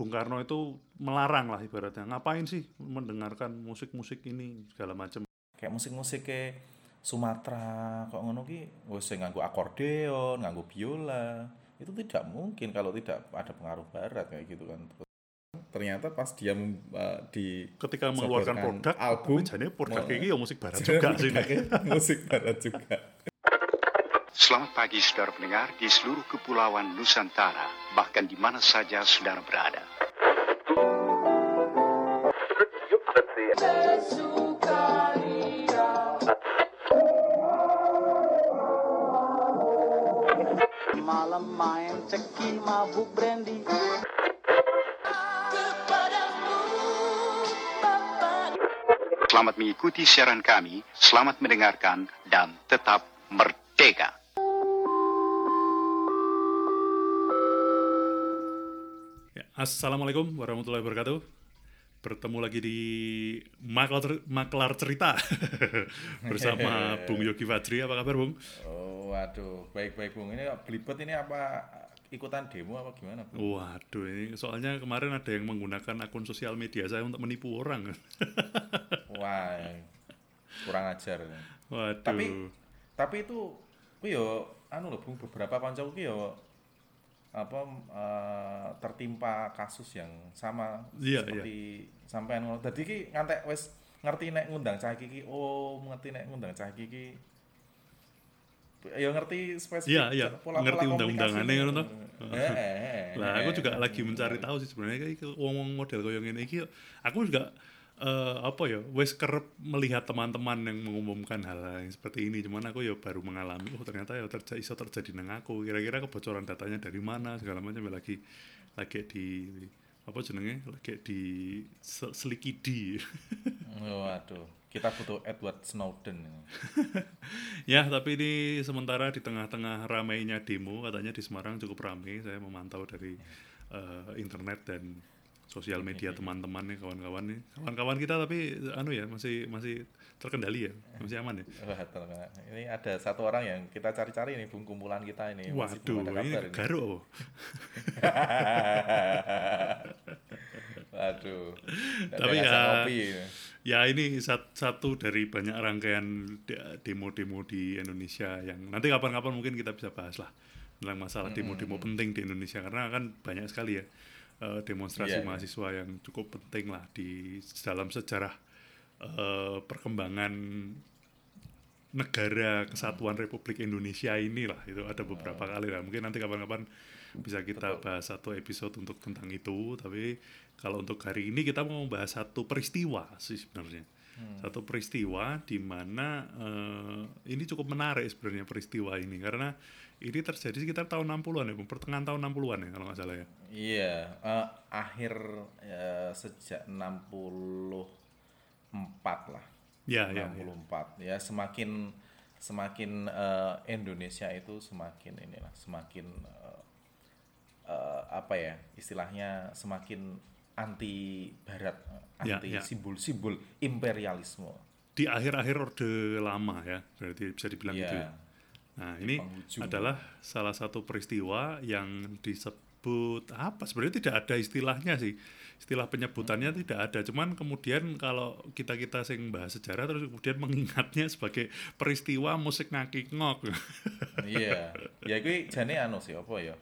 Bung Karno itu melarang lah ibaratnya ngapain sih mendengarkan musik-musik ini segala macam kayak musik-musik kayak Sumatera kok ngono ki wis sing nganggo akordeon, nganggo biola. Itu tidak mungkin kalau tidak ada pengaruh barat kayak gitu kan. Ternyata pas dia uh, di ketika mengeluarkan produk album jadinya produk ini ya musik barat juga sih musik barat juga. Selamat pagi saudara pendengar di seluruh kepulauan Nusantara, bahkan di mana saja saudara berada. Malam main ceki mabuk brandy Selamat mengikuti siaran kami, selamat mendengarkan, dan tetap merdeka. Ya, Assalamualaikum warahmatullahi wabarakatuh. Bertemu lagi di Maklar, Maklar Cerita bersama Bung Yogi Fajri. Apa kabar Bung? Oh, waduh, baik-baik Bung. Ini belibet ini apa ikutan demo apa gimana, Bung? Waduh, ini soalnya kemarin ada yang menggunakan akun sosial media saya untuk menipu orang. Wah, kurang ajar. Waduh. Tapi tapi itu yo anu loh Bung, beberapa kancaku yo apa eh, tertimpa kasus yang sama Iya, seperti sampean ngono. Dadi ki ngantek wis ngerti nek ngundang cah iki ki, oh ngerti nek ngundang cah iki ki ya ngerti spesifik Iya, iya. pola-pola Ngerti undang-undangannya ngono toh. Eh, eh, Lah aku juga lagi mencari tahu sih sebenarnya kayak wong-wong model koyo ngene iki aku juga eh, apa ya wes kerep melihat teman-teman yang mengumumkan hal, hal yang seperti ini. Cuman aku ya baru mengalami oh ternyata ya terjadi iso terjadi nang aku. Kira-kira kebocoran datanya dari mana segala macam ya lagi lagi di apa jenenge? Lagi di se- selikidi. Oh, Waduh, kita butuh Edward Snowden. ya tapi ini sementara di tengah-tengah ramainya demo katanya di Semarang cukup ramai saya memantau dari eh, internet dan sosial media teman-teman nih kawan-kawan nih kawan-kawan kita tapi anu ya masih masih terkendali ya masih aman ya Wah, ini ada satu orang yang kita cari-cari nih bung kumpulan kita ini. Waduh ini ini. garuk? Waduh. Tapi ya- ya ini sat- satu dari banyak rangkaian de- demo-demo di Indonesia yang nanti kapan-kapan mungkin kita bisa bahas lah tentang masalah demo-demo penting di Indonesia karena kan banyak sekali ya eh, demonstrasi Iya, iya. mahasiswa yang cukup penting lah di dalam sejarah eh, perkembangan negara kesatuan Republik Indonesia inilah itu ada beberapa kali lah. Mungkin nanti kapan-kapan bisa kita bahas satu episode untuk tentang itu. Tapi kalau untuk hari ini kita mau membahas satu peristiwa sih sebenarnya. Satu peristiwa di mana eh, ini cukup menarik sebenarnya peristiwa ini. Karena ini terjadi sekitar tahun 60-an ya pertengahan tahun 60-an ya kalau nggak salah ya Iya, eh, akhir eh, sejak 64 lah. ya ya, ya. 64 ya semakin semakin eh, Indonesia itu semakin inilah semakin eh, eh, apa ya istilahnya semakin anti barat Ya, anti ya. simbol-simbol imperialisme di akhir-akhir orde lama ya berarti bisa dibilang Iya. gitu ya Nah, ini adalah salah satu peristiwa yang disebut apa? Sebenarnya tidak ada istilahnya sih. Istilah penyebutannya Hmm. tidak ada. Cuman kemudian kalau kita-kita sing bahas sejarah terus kemudian mengingatnya sebagai peristiwa musik ngaki ngok. iya ya itu jane anu sih apa ya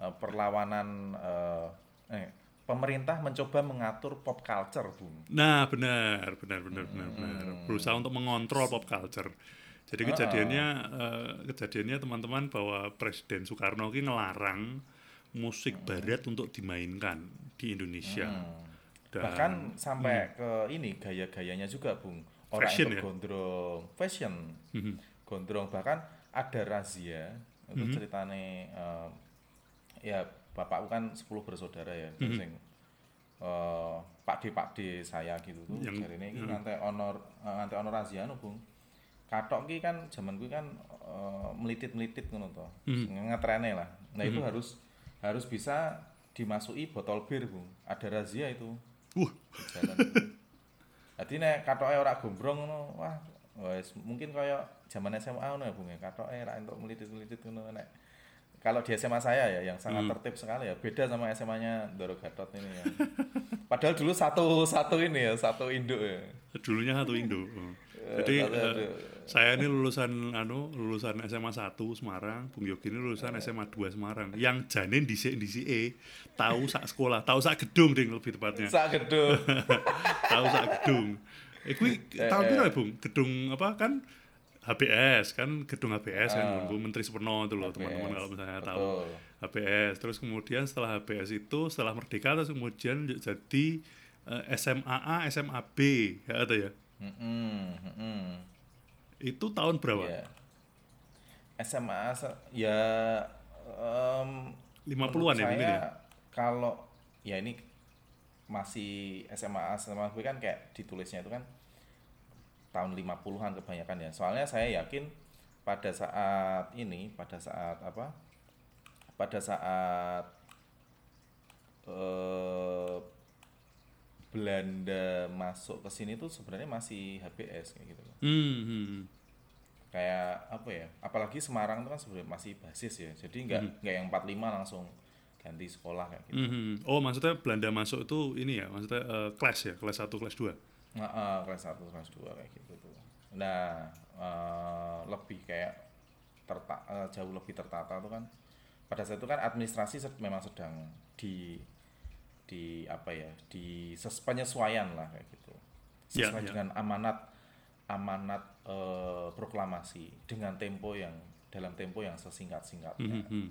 eh, perlawanan eh, eh, pemerintah mencoba mengatur pop culture bung nah, benar, benar, benar, benar, benar. Hmm. Berusaha untuk mengontrol pop culture. Jadi kejadiannya eh, kejadiannya teman-teman bahwa Presiden Soekarno ini ngelarang musik barat untuk dimainkan di Indonesia. Dan- bahkan sampai ke ini gaya-gayanya juga bung. Orang Fashion itu ya? gondrong fashion. Mhm. gondrong bahkan ada razia. Itu ceritane eh, ya bapakku kan 10 bersaudara ya terus sing eh, Pak D Pak D saya gitu tuh. Yang- ini ngantek honor ngantek honor razia no bung katok ki kan zaman gue kan eh, melitit-melitit ngono to ngetrene lah nah itu harus harus bisa dimasuki botol bir bung ada razia itu di jalan jadi nek katoke ora gombrong ngono wah wes mungkin kaya zaman SMA ngono ya bung ya katoke ra entuk melitit-melitit ngono nek kalau di SMA saya ya yang sangat Hmm. tertib sekali ya beda sama SMA-nya Doro Gatot ini ya. Padahal dulu satu satu ini ya satu induk ya. Dulunya satu Indo. Oh. Jadi satu- eh, satu. Saya ini lulusan anu lulusan SMA 1 Semarang, Bung Yogi ini lulusan SMA 2 Semarang. Yang janin di di E tahu sak sekolah, tahu sak gedung ding lebih tepatnya. Sak gedung. tahu sak gedung. Eh kuwi tahun piro ya, Bung? Gedung apa kan HBS kan gedung HBS kan Bu Menteri Suparno itu loh teman-teman kalau misalnya tahu. betul. HBS terus kemudian setelah HBS itu setelah merdeka terus kemudian jadi eh, SMAA SMAB ya ada ya. Mm-mm, mm-mm. Itu tahun berapa? Ya. SMA ya em, 50-an ya saya ya? Kalau ya ini masih SMA SMA gue kan kayak ditulisnya itu kan tahun 50-an kebanyakan ya. Soalnya saya yakin pada saat ini, pada saat apa? Pada saat eh Belanda masuk ke sini tuh sebenarnya masih HBS kayak gitu loh. Hmm, hmm. kayak apa ya apalagi Semarang itu kan sebenarnya masih basis ya jadi nggak nggak yang 45 langsung ganti sekolah kayak gitu. Hmm, hmm. Oh maksudnya Belanda masuk itu ini ya maksudnya eh, kelas ya kelas 1 kelas 2 nah, eh, kelas 1 kelas 2 kayak gitu tuh. Nah eh, lebih kayak terta eh, jauh lebih tertata tuh kan. Pada saat itu kan administrasi memang sedang di di apa ya di penyesuaian lah kayak gitu Ya, sesuai ya. dengan amanat amanat eh, proklamasi dengan tempo yang dalam tempo yang sesingkat singkatnya Hmm, hmm.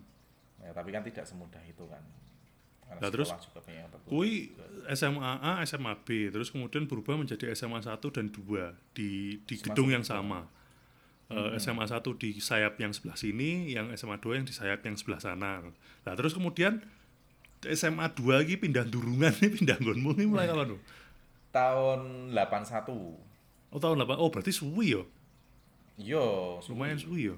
Ya, tapi kan tidak semudah itu kan. Karena Nah, terus. Kui SMA A, SMA B, terus kemudian berubah menjadi SMA 1 dan 2 di di SMA gedung yang sama. Eh, SMA 1 di sayap yang sebelah sini, yang SMA 2 yang di sayap yang sebelah sana. Nah, terus kemudian SMA 2 lagi pindah durungan nih, pindah nggonmu ini mulai kapan tuh? Tahun 81. Oh, tahun 8. Oh, berarti suwi ya. Yo, suwi. Lumayan suwi ya.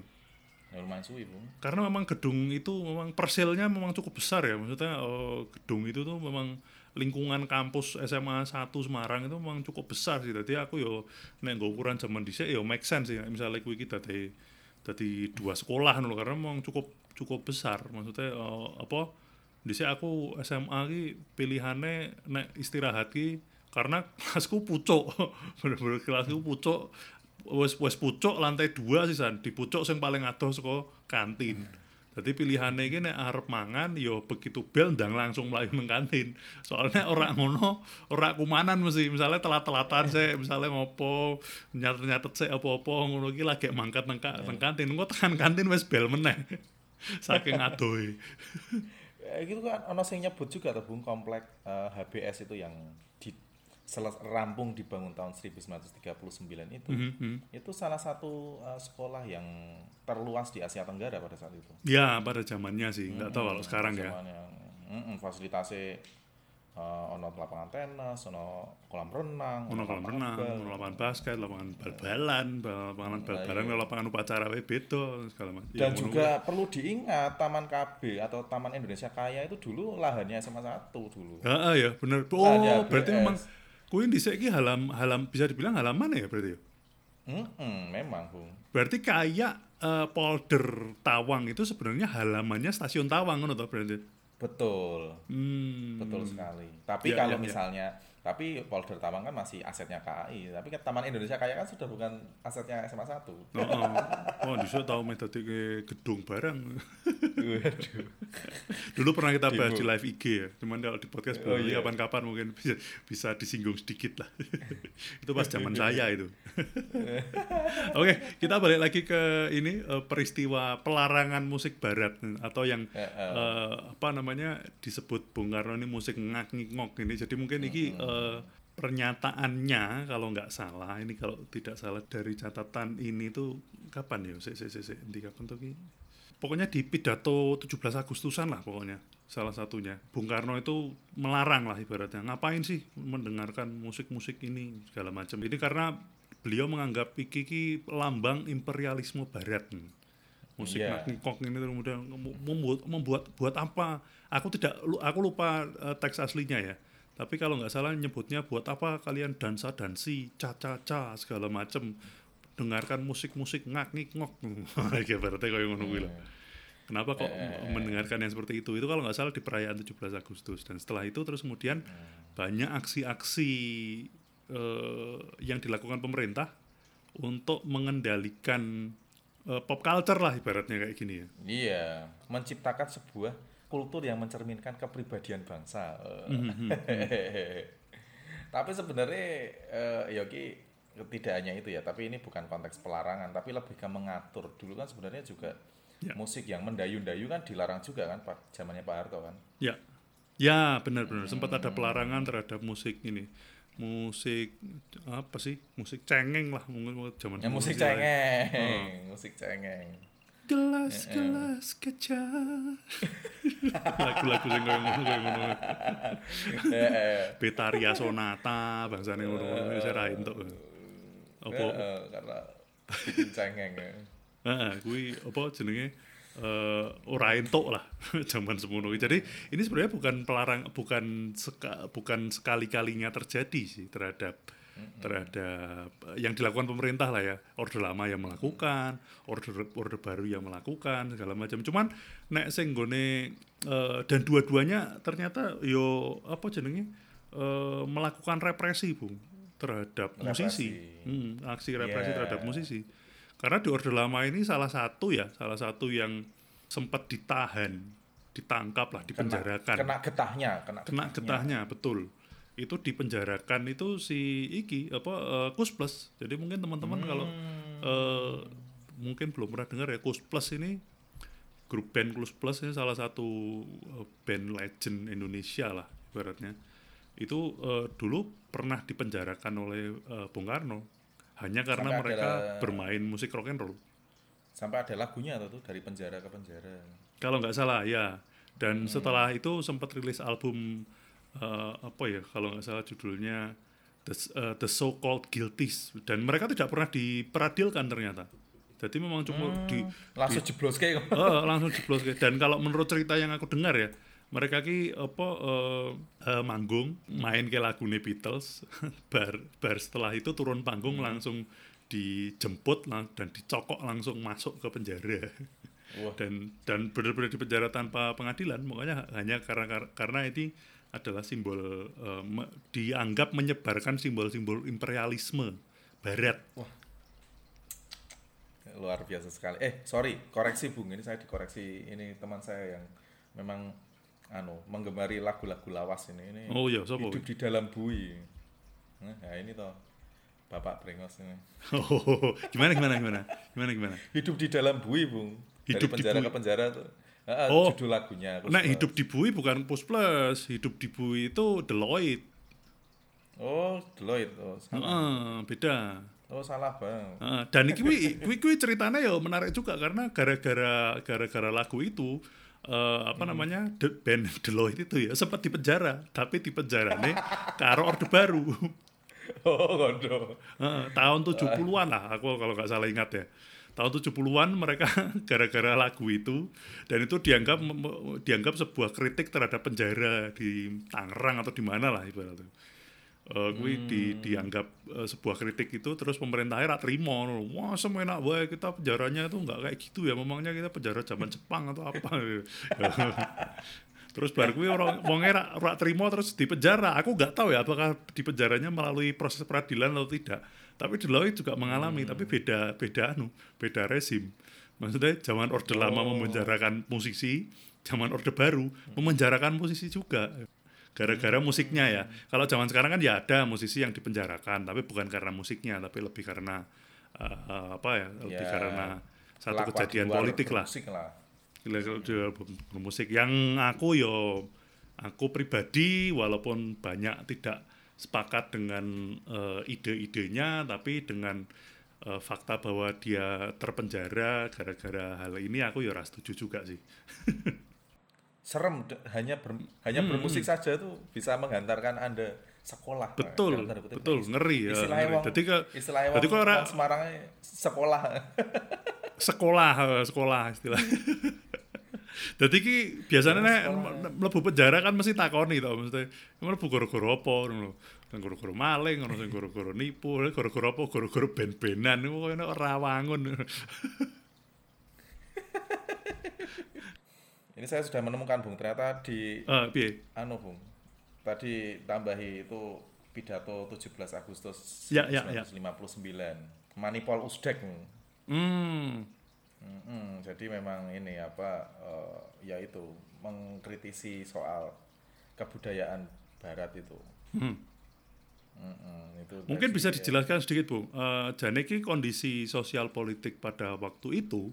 Ya, lumayan suwi, Bung. Karena memang gedung itu memang persilnya memang cukup besar ya. Maksudnya eh, gedung itu tuh memang lingkungan kampus SMA 1 Semarang itu memang cukup besar sih. Jadi aku yo nek nggo ukuran zaman dhisik yo make sense sih. Nek Misalnya kuwi kita dari dari dua sekolah lho karena memang cukup cukup besar. Maksudnya eh, apa dhisik aku SMA ki pilihane nek istirahat ki karena kelasku pucuk. Bener-bener kelasku pucuk. Wes wes pucuk lantai dua sih san di pucuk sing paling adoh saka kantin. Jadi pilihannya ini nek arep mangan yo begitu bel ndang langsung mlayu nang kantin. Soalnya orang ngono ora kumanan mesti. Misalnya telat-telatan sih misalnya ngopo nyatet-nyatet sih apa-apa ngono iki lagi mangkat nang ka- nang kantin. Tekan kantin wes bel meneh. Saking adohe Ya, gitu kan ono sing nyebut juga tuh Bung komplek eh, HBS itu yang di seles- rampung dibangun tahun 1939 itu. Mhm. Itu salah satu eh, sekolah yang terluas di Asia Tenggara pada saat itu. ya pada zamannya sih nggak tahu kalau sekarang ya mm, fasilitasnya eh, ono lapangan tenis, ono kolam renang, ono kolam renang, ono lapangan basket, lapangan bal-balan, bal- lapangan bal-balan, lapangan upacara wae beda segala macam. Dan juga perlu diingat Taman KB atau Taman Indonesia Kaya itu dulu lahannya SMA 1 dulu. Heeh ya, bener. Oh, Ada berarti BS. memang kuwi dhisik iki halam halam bisa dibilang halaman ya berarti ya. Mm-mm, memang, Bung. Berarti kayak eh, polder Tawang itu sebenarnya halamannya stasiun Tawang ngono toh berarti. Betul. Hmm. Betul sekali. Tapi Ya, kalau ya, ya. Tapi Polder Tawang kan masih asetnya KAI, tapi kan Taman Indonesia Kaya kan sudah bukan asetnya SMA 1. Heeh. Oh, dhisik tau metode gedung barang. Waduh. Dulu pernah kita bahas di live IG ya. Cuman kalau di podcast Oh, belum iya. kapan-kapan mungkin bisa, bisa disinggung sedikit lah. itu pas zaman saya itu. Oke, kita balik lagi ke ini eh, peristiwa pelarangan musik barat atau yang eh, apa namanya disebut Bung Karno ini musik ngak ngok ini. Jadi mungkin ini eh, pernyataannya kalau nggak salah ini kalau tidak salah dari catatan ini tuh kapan ya? Sik sik sik. Di kapan tuh? Pokoknya di pidato 17 Agustusan lah pokoknya salah satunya. Bung Karno itu melarang lah ibaratnya. Ngapain sih mendengarkan musik-musik ini segala macam. Ini karena beliau menganggap iki ki lambang imperialisme barat. Musik Iya. Kok ini kemudian membuat membuat buat apa? Aku tidak aku lupa eh, teks aslinya ya. Tapi kalau nggak salah nyebutnya buat apa kalian dansa dansi, ca-ca-ca segala macem dengarkan musik-musik ngak ngik ngok. Kayak berarti kayak ngono kuwi lah. Kenapa kok mendengarkan yang seperti itu? Itu kalau nggak salah di perayaan 17 Agustus dan setelah itu terus kemudian banyak aksi-aksi eh, yang dilakukan pemerintah untuk mengendalikan eh, pop culture lah ibaratnya kayak gini ya. Iya, menciptakan sebuah kultur yang mencerminkan kepribadian bangsa. Mhm, tapi sebenarnya eh, ya ki tidak hanya itu ya, tapi ini bukan konteks pelarangan, tapi lebih ke mengatur. Dulu kan sebenarnya juga Ya. musik yang mendayu-dayu kan dilarang juga kan, Pak zamannya Pak Harto kan. Ya, ya benar-benar sempat ada pelarangan terhadap musik ini, musik apa sih? Musik cengeng lah mungkin zaman Ya musik cengeng, musik cengeng. Gelas gelas kaca. Lagu-lagu sing koyo ngono koyo ngono. Betaria Sonata bangsane ngono-ngono wis ora entuk. Apa karena cengeng ya. Heeh, kuwi apa jenenge eh ora entuk lah zaman semono. Jadi ini sebenarnya bukan pelarang bukan seka, bukan sekali-kalinya terjadi sih terhadap terhadap eh, yang dilakukan pemerintah lah ya. Orde lama yang melakukan, orde orde baru yang melakukan segala macam. Cuman nek sing nggone eh, dan dua-duanya ternyata yo apa jenenge eh, melakukan represi, Bung, terhadap musisi. Represi. Hmm, aksi represi Yeah. terhadap musisi. Karena di Orde Lama ini salah satu ya, salah satu yang sempat ditahan, ditangkap lah, dipenjarakan. Kena getahnya, kena, Kena getahnya, betul. Itu dipenjarakan itu si iki apa eh, Kus Plus. Jadi mungkin teman-teman kalau eh, mungkin belum pernah dengar ya Kus Plus ini grup band Kus Plus ini salah satu eh, band legend Indonesia lah ibaratnya. Itu eh, dulu pernah dipenjarakan oleh eh, Bung Karno hanya karena Sampai mereka ada- bermain musik rock and roll. Sampai ada lagunya tuh, tuh dari penjara ke penjara. Kalau nggak salah ya. Dan setelah itu sempat rilis album eh, apa ya? Kalau nggak salah judulnya The, eh, The So Called Guilties. Dan mereka tidak pernah diperadilkan ternyata. Jadi memang cuma di Langsung jeblos kayak Eh, langsung jeblos ke- dan kalau menurut cerita yang aku dengar ya mereka ki apa eh, eh, manggung main ke lagu Beatles bar bar setelah itu turun panggung langsung dijemput lang- dan dicokok langsung masuk ke penjara Wah. dan dan benar-benar di penjara tanpa pengadilan makanya hanya karena karena ini adalah simbol eh, me- dianggap menyebarkan simbol-simbol imperialisme barat luar biasa sekali. Eh, sorry, koreksi Bung. Ini saya dikoreksi ini teman saya yang memang anu menggemari lagu-lagu lawas ini. Ini Oh iya, siapa? hidup di dalam bui. Nah, ya ini toh Bapak Brengos ini. oh, gimana gimana gimana gimana gimana Hidup di dalam bui, Bung. Dari Hidup di penjara ke penjara tuh. Ah, Oh. judul lagunya. Nah, hidup di bui bukan Pus Plus, hidup di bui itu Deloitte. Oh, Deloitte. Oh, salah. Heeh, beda. Oh, salah, Bang. Heeh, dan iki kuwi kuwi kuwi ceritanya ya menarik juga karena gara-gara gara-gara lagu itu eh, apa namanya The band Deloitte itu ya sempat dipenjara tapi dipenjarane karo Orde Baru Oh, kondo. Heeh, tahun 70-an lah aku kalau nggak salah ingat ya tahun 70-an mereka gara-gara lagu itu. Dan itu dianggap dianggap sebuah kritik terhadap penjara di Tangerang atau di mana lah ibaratnya. Eh, kuwi di, dianggap eh, sebuah kritik itu terus pemerintahnya rak terima. Wah semenak wae kita penjaranya itu nggak kayak gitu ya. Memangnya kita penjara zaman Jepang atau apa? Terus baru kuwi orang wonge rak rak terima terus di penjara aku nggak tahu ya apakah di penjaranya melalui proses peradilan atau tidak tapi Deloitte juga mengalami tapi beda beda anu beda rezim. Maksudnya zaman orde lama memenjarakan musisi zaman orde baru memenjarakan musisi juga. Gara-gara musiknya ya. Kalau zaman sekarang kan ya ada musisi yang dipenjarakan tapi bukan karena musiknya tapi lebih karena eh, apa ya lebih Ya, karena satu kejadian di luar politik lah. lah. Gila di album musik. Yang aku yo aku pribadi walaupun banyak tidak sepakat dengan eh, ide-idenya tapi dengan eh, fakta bahwa dia terpenjara gara-gara hal ini aku ya ora setuju juga sih serem hanya ber- Hmm, hanya bermusik saja tuh bisa menghantarkan anda sekolah betul kutip. betul ngeri ya istilahnya ngeri. wong jadi ke istilahnya jadi wong Semarang sekolah sekolah eh, sekolah istilah jadi ki biasanya nek mlebu penjara kan mesti takoni to mesti mlebu gara-gara apa ngono Sing gara-gara maling ngono sing gara-gara nipu gara-gara apa gara-gara ben-benan niku koyo nek ora wangun Ini saya sudah menemukan Bung ternyata di Eh, piye? anu Bung. Tadi tambahi itu pidato 17 Agustus Ya, ya, ya. 1959. Manipol Usdek. Hmm. Mm-mm, jadi memang ini apa eh, ya itu mengkritisi soal kebudayaan barat itu. Hmm. Mm-mm, itu Mungkin bisa dijelaskan sedikit, Bu. Eh jane ki kondisi sosial politik pada waktu itu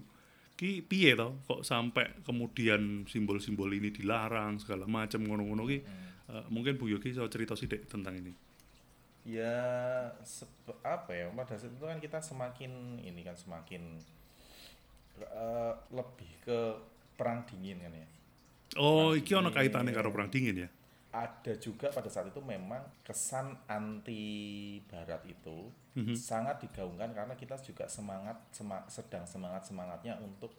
ki piye to kok sampai kemudian simbol-simbol ini dilarang segala macam ngono-ngono ki. Eh, mungkin Bu Yogi bisa cerita sedikit tentang ini. ya apa ya pada saat itu kan kita semakin ini kan semakin eh, lebih ke perang dingin kan ya. Oh, iki ono kaitannya karo perang dingin ya. ada juga pada saat itu memang kesan anti barat itu Mhm. sangat digaungkan karena kita juga semangat sema- sedang semangat semangatnya untuk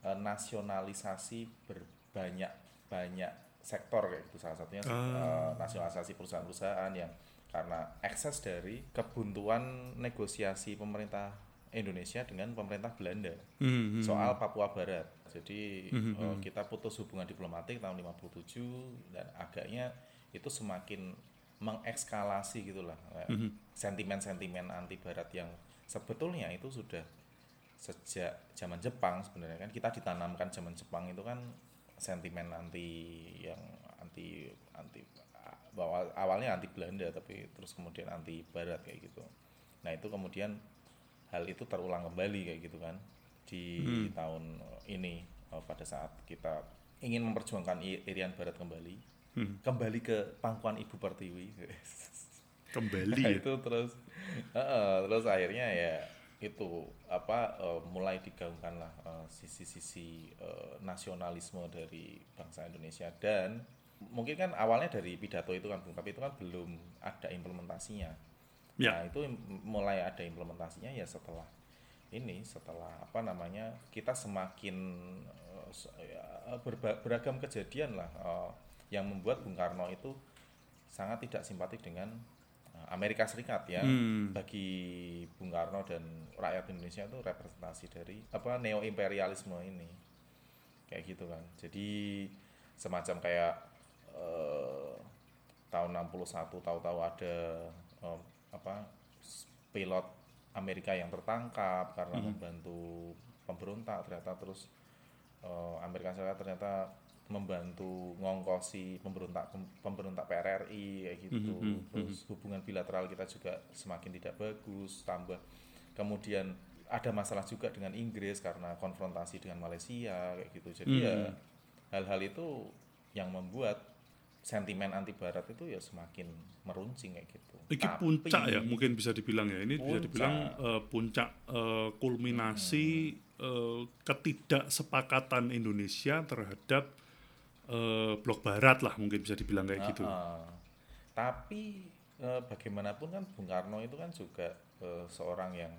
eh, nasionalisasi berbanyak banyak sektor kayak itu salah satunya Ah. eh, nasionalisasi perusahaan-perusahaan yang karena ekses dari kebuntuan negosiasi pemerintah Indonesia dengan pemerintah Belanda Hmm, hmm. soal Papua Barat. Jadi Mhm, eh, kita putus hubungan diplomatik tahun 57 dan agaknya itu semakin mengekskalasi gitulah eh, Mhm. sentimen-sentimen anti Barat yang sebetulnya itu sudah sejak zaman Jepang sebenarnya kan kita ditanamkan zaman Jepang itu kan sentimen anti yang anti anti bahwa awalnya anti Belanda tapi terus kemudian anti Barat kayak gitu. Nah itu kemudian hal itu terulang kembali kayak gitu kan di tahun ini eh, pada saat kita ingin memperjuangkan I- Irian Barat kembali Hmm. kembali ke pangkuan Ibu Pertiwi Kembali Nah, ya. itu terus Heeh, terus akhirnya ya itu apa eh, mulai digaungkan lah eh, sisi-sisi eh, nasionalisme dari bangsa Indonesia dan mungkin kan awalnya dari pidato itu kan Bung, tapi itu kan belum ada implementasinya. Ya. Nah, itu mulai ada implementasinya ya setelah ini setelah apa namanya kita semakin se- berba- beragam kejadian lah eh, yang membuat Bung Karno itu sangat tidak simpatik dengan Amerika Serikat ya Hmm. bagi Bung Karno dan rakyat Indonesia itu representasi dari apa neo imperialisme ini kayak gitu kan jadi semacam kayak eh, tahun 61 tahu-tahu ada eh, apa pilot Amerika yang tertangkap karena membantu pemberontak ternyata terus eh, Amerika Serikat ternyata membantu ngongkosi pemberontak pemberontak PRRI kayak gitu. Mhm, mhm, terus hubungan bilateral kita juga semakin tidak bagus tambah kemudian ada masalah juga dengan Inggris karena konfrontasi dengan Malaysia kayak gitu. Jadi ya Mhm. hal-hal itu yang membuat sentimen anti Barat itu ya semakin meruncing kayak gitu Iki Tapi- puncak ya, mungkin bisa dibilang ya. Ini bisa Puncak. dibilang eh, puncak eh, kulminasi eh, ketidaksepakatan Indonesia terhadap eh, blok barat lah, mungkin bisa dibilang kayak gitu. Heeh. Tapi eh, bagaimanapun kan Bung Karno itu kan juga eh, seorang yang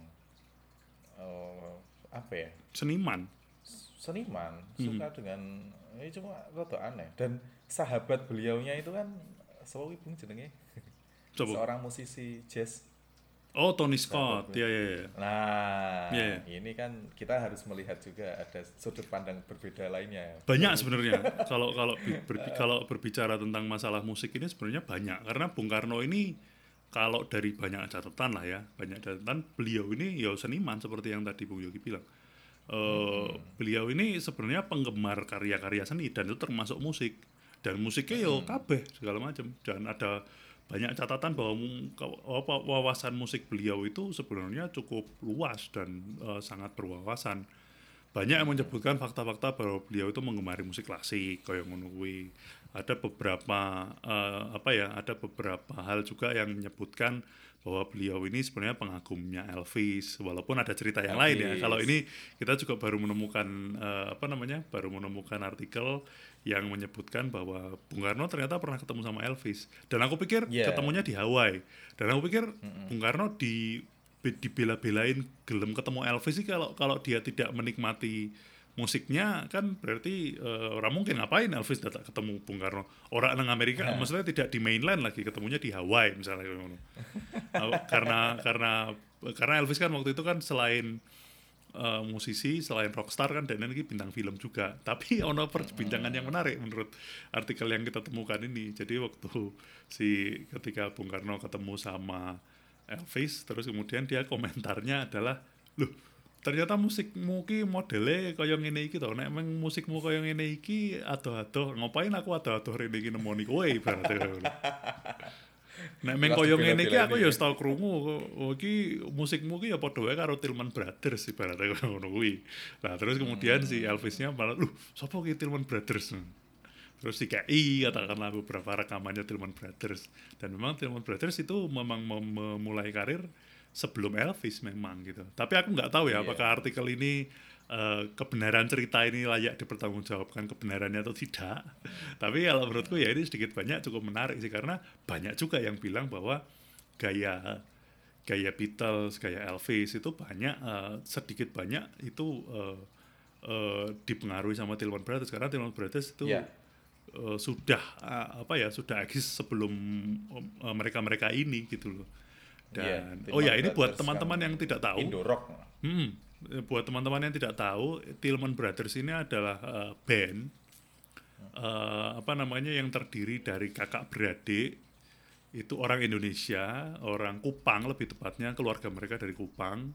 eh, apa ya Seniman. seniman Hmm. suka dengan ini cuma rada aneh dan sahabat beliaunya itu kan sewu Bung jenenge Coba. seorang musisi jazz. Oh, Tony Scott. Ya, ya, ya. Nah, Iya, ini kan kita harus melihat juga ada sudut pandang berbeda lainnya. Banyak sebenarnya. kalau kalau berbi- kalau berbicara tentang masalah musik ini sebenarnya banyak karena Bung Karno ini kalau dari banyak catatan lah ya, banyak catatan beliau ini ya seniman seperti yang tadi Bung Yogi bilang. Eh, Beliau ini sebenarnya penggemar karya-karya seni dan itu termasuk musik dan musiknya yo kabeh segala macam dan ada banyak catatan bahwa wawasan musik beliau itu sebenarnya cukup luas dan eh, sangat berwawasan. Banyak yang menyebutkan fakta-fakta bahwa beliau itu menggemari musik klasik kayak ngono. Ada beberapa eh, apa ya, ada beberapa hal juga yang menyebutkan bahwa beliau ini sebenarnya pengagumnya Elvis walaupun ada cerita yang lain ya. Elvis. Kalau ini kita juga baru menemukan eh, apa namanya? baru menemukan artikel yang menyebutkan bahwa Bung Karno ternyata pernah ketemu sama Elvis dan aku pikir Yeah. ketemunya di Hawaii dan aku pikir Bung Karno di be- dibela-belain gelem ketemu Elvis sih kalau kalau dia tidak menikmati musiknya kan berarti eh, orang mungkin ngapain Elvis datang ketemu Bung Karno? Orang nang Amerika maksudnya tidak di mainland lagi ketemunya di Hawaii misalnya. Uh, karena karena karena Elvis kan waktu itu kan selain eh, musisi selain rockstar kan dan ini bintang film juga. Tapi ono perbincangan yang menarik menurut artikel yang kita temukan ini. Jadi waktu si ketika Bung Karno ketemu sama Elvis terus kemudian dia komentarnya adalah loh ternyata musikmu ki modele kaya ngene iki to nek emang musikmu kaya ngene iki adoh-adoh ngapain aku adoh-adoh rene iki nemoni kowe ngono. Nek meng kaya ngene iki aku ya wis tau krungu oh iki musikmu ki ya padha wae karo Tillman Brothers ibaratnya ngono kuwi. Nah, terus kemudian si Elvisnya malah lu sapa ki Tillman Brothers? Terus DKI katakanlah beberapa rekamannya Tillman Brothers dan memang Tillman Brothers itu memang mem- memulai karir sebelum Elvis memang gitu. Tapi aku nggak tahu ya Iya. apakah artikel ini eh, kebenaran cerita ini layak dipertanggungjawabkan kebenarannya atau tidak. Tapi kalau menurutku ya ini sedikit banyak cukup menarik sih karena banyak juga yang bilang bahwa gaya gaya Beatles, gaya Elvis itu banyak eh, sedikit banyak itu eh, eh, dipengaruhi sama Tillman Brothers karena Tillman Brothers itu Iya. eh, sudah eh, apa ya sudah eksis sebelum mereka-mereka ini gitu loh. Dan Iya, oh ya ini buat teman-teman yang tidak tahu. Indo rock Hmm, buat teman-teman yang tidak tahu, Tillman Brothers ini adalah eh, band eh, apa namanya yang terdiri dari kakak beradik. Itu orang Indonesia, orang Kupang lebih tepatnya keluarga mereka dari Kupang.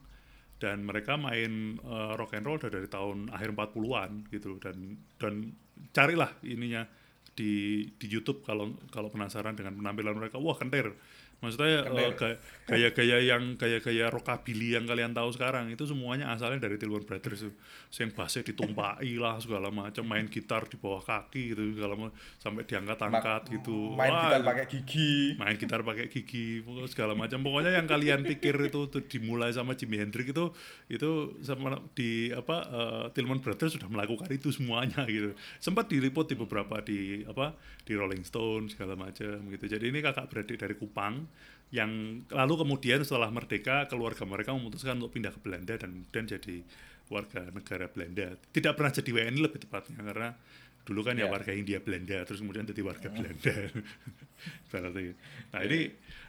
Dan mereka main eh, rock and roll dari tahun akhir 40-an gitu dan dan carilah ininya di di YouTube kalau kalau penasaran dengan penampilan mereka. Wah kentir maksudnya eh, Kentir. ga- gaya-gaya yang gaya-gaya rockabilly yang kalian tahu sekarang itu semuanya asalnya dari Tillman Brothers tuh. Yang bassnya ditumpai lah segala macam main gitar di bawah kaki gitu segala macam sampai diangkat-angkat gitu. main Wah, gitar pakai gigi. Main gitar pakai gigi segala macam. Pokoknya yang kalian pikir itu tuh dimulai sama Jimi Hendrix itu itu sama di apa eh, Tillman Brothers sudah melakukan itu semuanya gitu. Sempat diliput di beberapa di apa di Rolling Stone segala macam gitu. Jadi ini kakak beradik dari Kupang yang lalu kemudian setelah merdeka keluarga mereka memutuskan untuk pindah ke Belanda dan kemudian jadi warga negara Belanda tidak pernah jadi WNI lebih tepatnya karena dulu kan ya Ya. warga India Belanda terus kemudian jadi warga Belanda Berarti. nah ini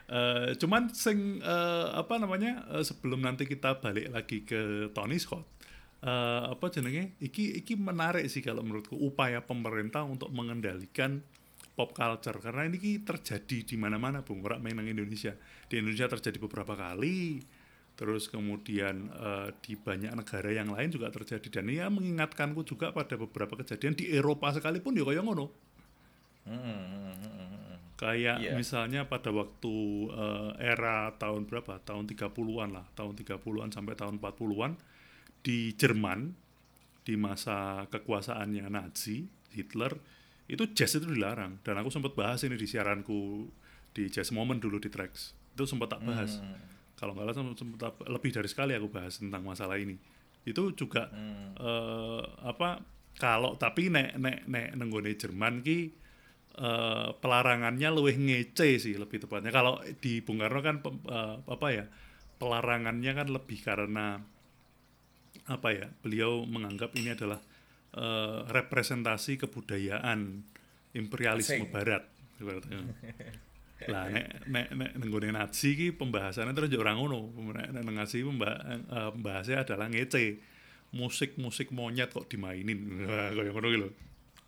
eh, cuman sing eh, apa namanya eh, sebelum nanti kita balik lagi ke Tony Scott eh, apa jenenge iki iki menarik sih kalau menurutku upaya pemerintah untuk mengendalikan pop culture. Karena ini ki terjadi di mana-mana bung. Ora main nang Indonesia. Di Indonesia terjadi beberapa kali. Terus kemudian eh, di banyak negara yang lain juga terjadi. Dan ya mengingatkanku juga pada beberapa kejadian di Eropa sekalipun ya kayak ngono. Kayak Iya. misalnya pada waktu eh, era tahun berapa? Tahun 30-an lah. Tahun 30-an sampai tahun 40-an di Jerman di masa kekuasaannya Nazi Hitler itu jazz itu dilarang. Dan aku sempat bahas ini di siaranku di Jazz Moment dulu di Trax itu sempat tak bahas. Kalau nggak salah sempat lebih dari sekali aku bahas tentang masalah ini. Itu juga eh, apa kalau tapi nek nek nek nenggone Jerman ki eh, pelarangannya lebih ngece sih lebih tepatnya. Kalau di Bung Karno kan eh, apa ya pelarangannya kan lebih karena apa ya beliau menganggap ini adalah eh, representasi kebudayaan imperialisme Asing. barat lah nek nek nek nenggone Nazi ki pembahasannya terus yo ora ngono. Nek Nazi eh, pembahasnya adalah ngece. Musik-musik monyet kok dimainin. Wah, kayak ngono gitu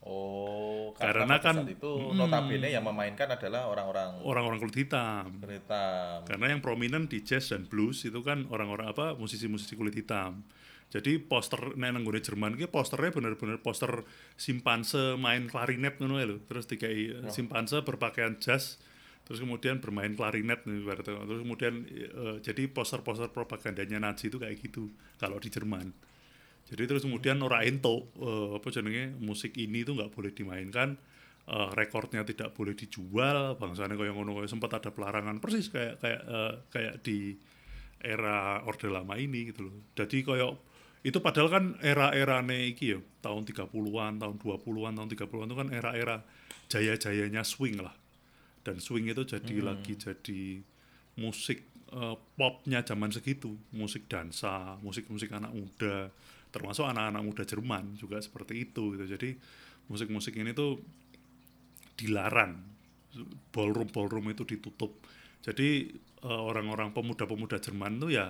oh Karena kan- itu notabene yang memainkan adalah orang-orang orang-orang kulit hitam. Karena yang prominent di jazz dan blues itu kan orang-orang apa musisi-musisi kulit hitam jadi poster nek nang nggone Jerman ki posternya bener-bener poster simpanse main klarinet ngono ya lho. Terus dikai simpanse berpakaian jazz terus kemudian bermain klarinet nih ibaratnya. terus kemudian eh, jadi poster-poster propagandanya Nazi itu kayak gitu kalau di Jerman. Jadi terus kemudian ora ento eh, apa jenenge musik ini tuh nggak boleh dimainkan eh, rekornya tidak boleh dijual bangsanya kayak ngono kayak sempat ada pelarangan. Persis kayak kayak eh, kayak di era orde lama ini gitu loh jadi kayak itu padahal kan era-era iki ya tahun 30-an tahun 20-an tahun 30-an itu kan era-era jaya-jayanya swing lah. Dan swing itu jadi lagi jadi musik eh, popnya zaman segitu. Musik dansa musik musik anak muda termasuk anak-anak muda Jerman juga seperti itu gitu. Jadi musik-musik ini tuh dilarang. Ballroom ballroom itu ditutup. Jadi eh, orang-orang pemuda-pemuda Jerman tuh ya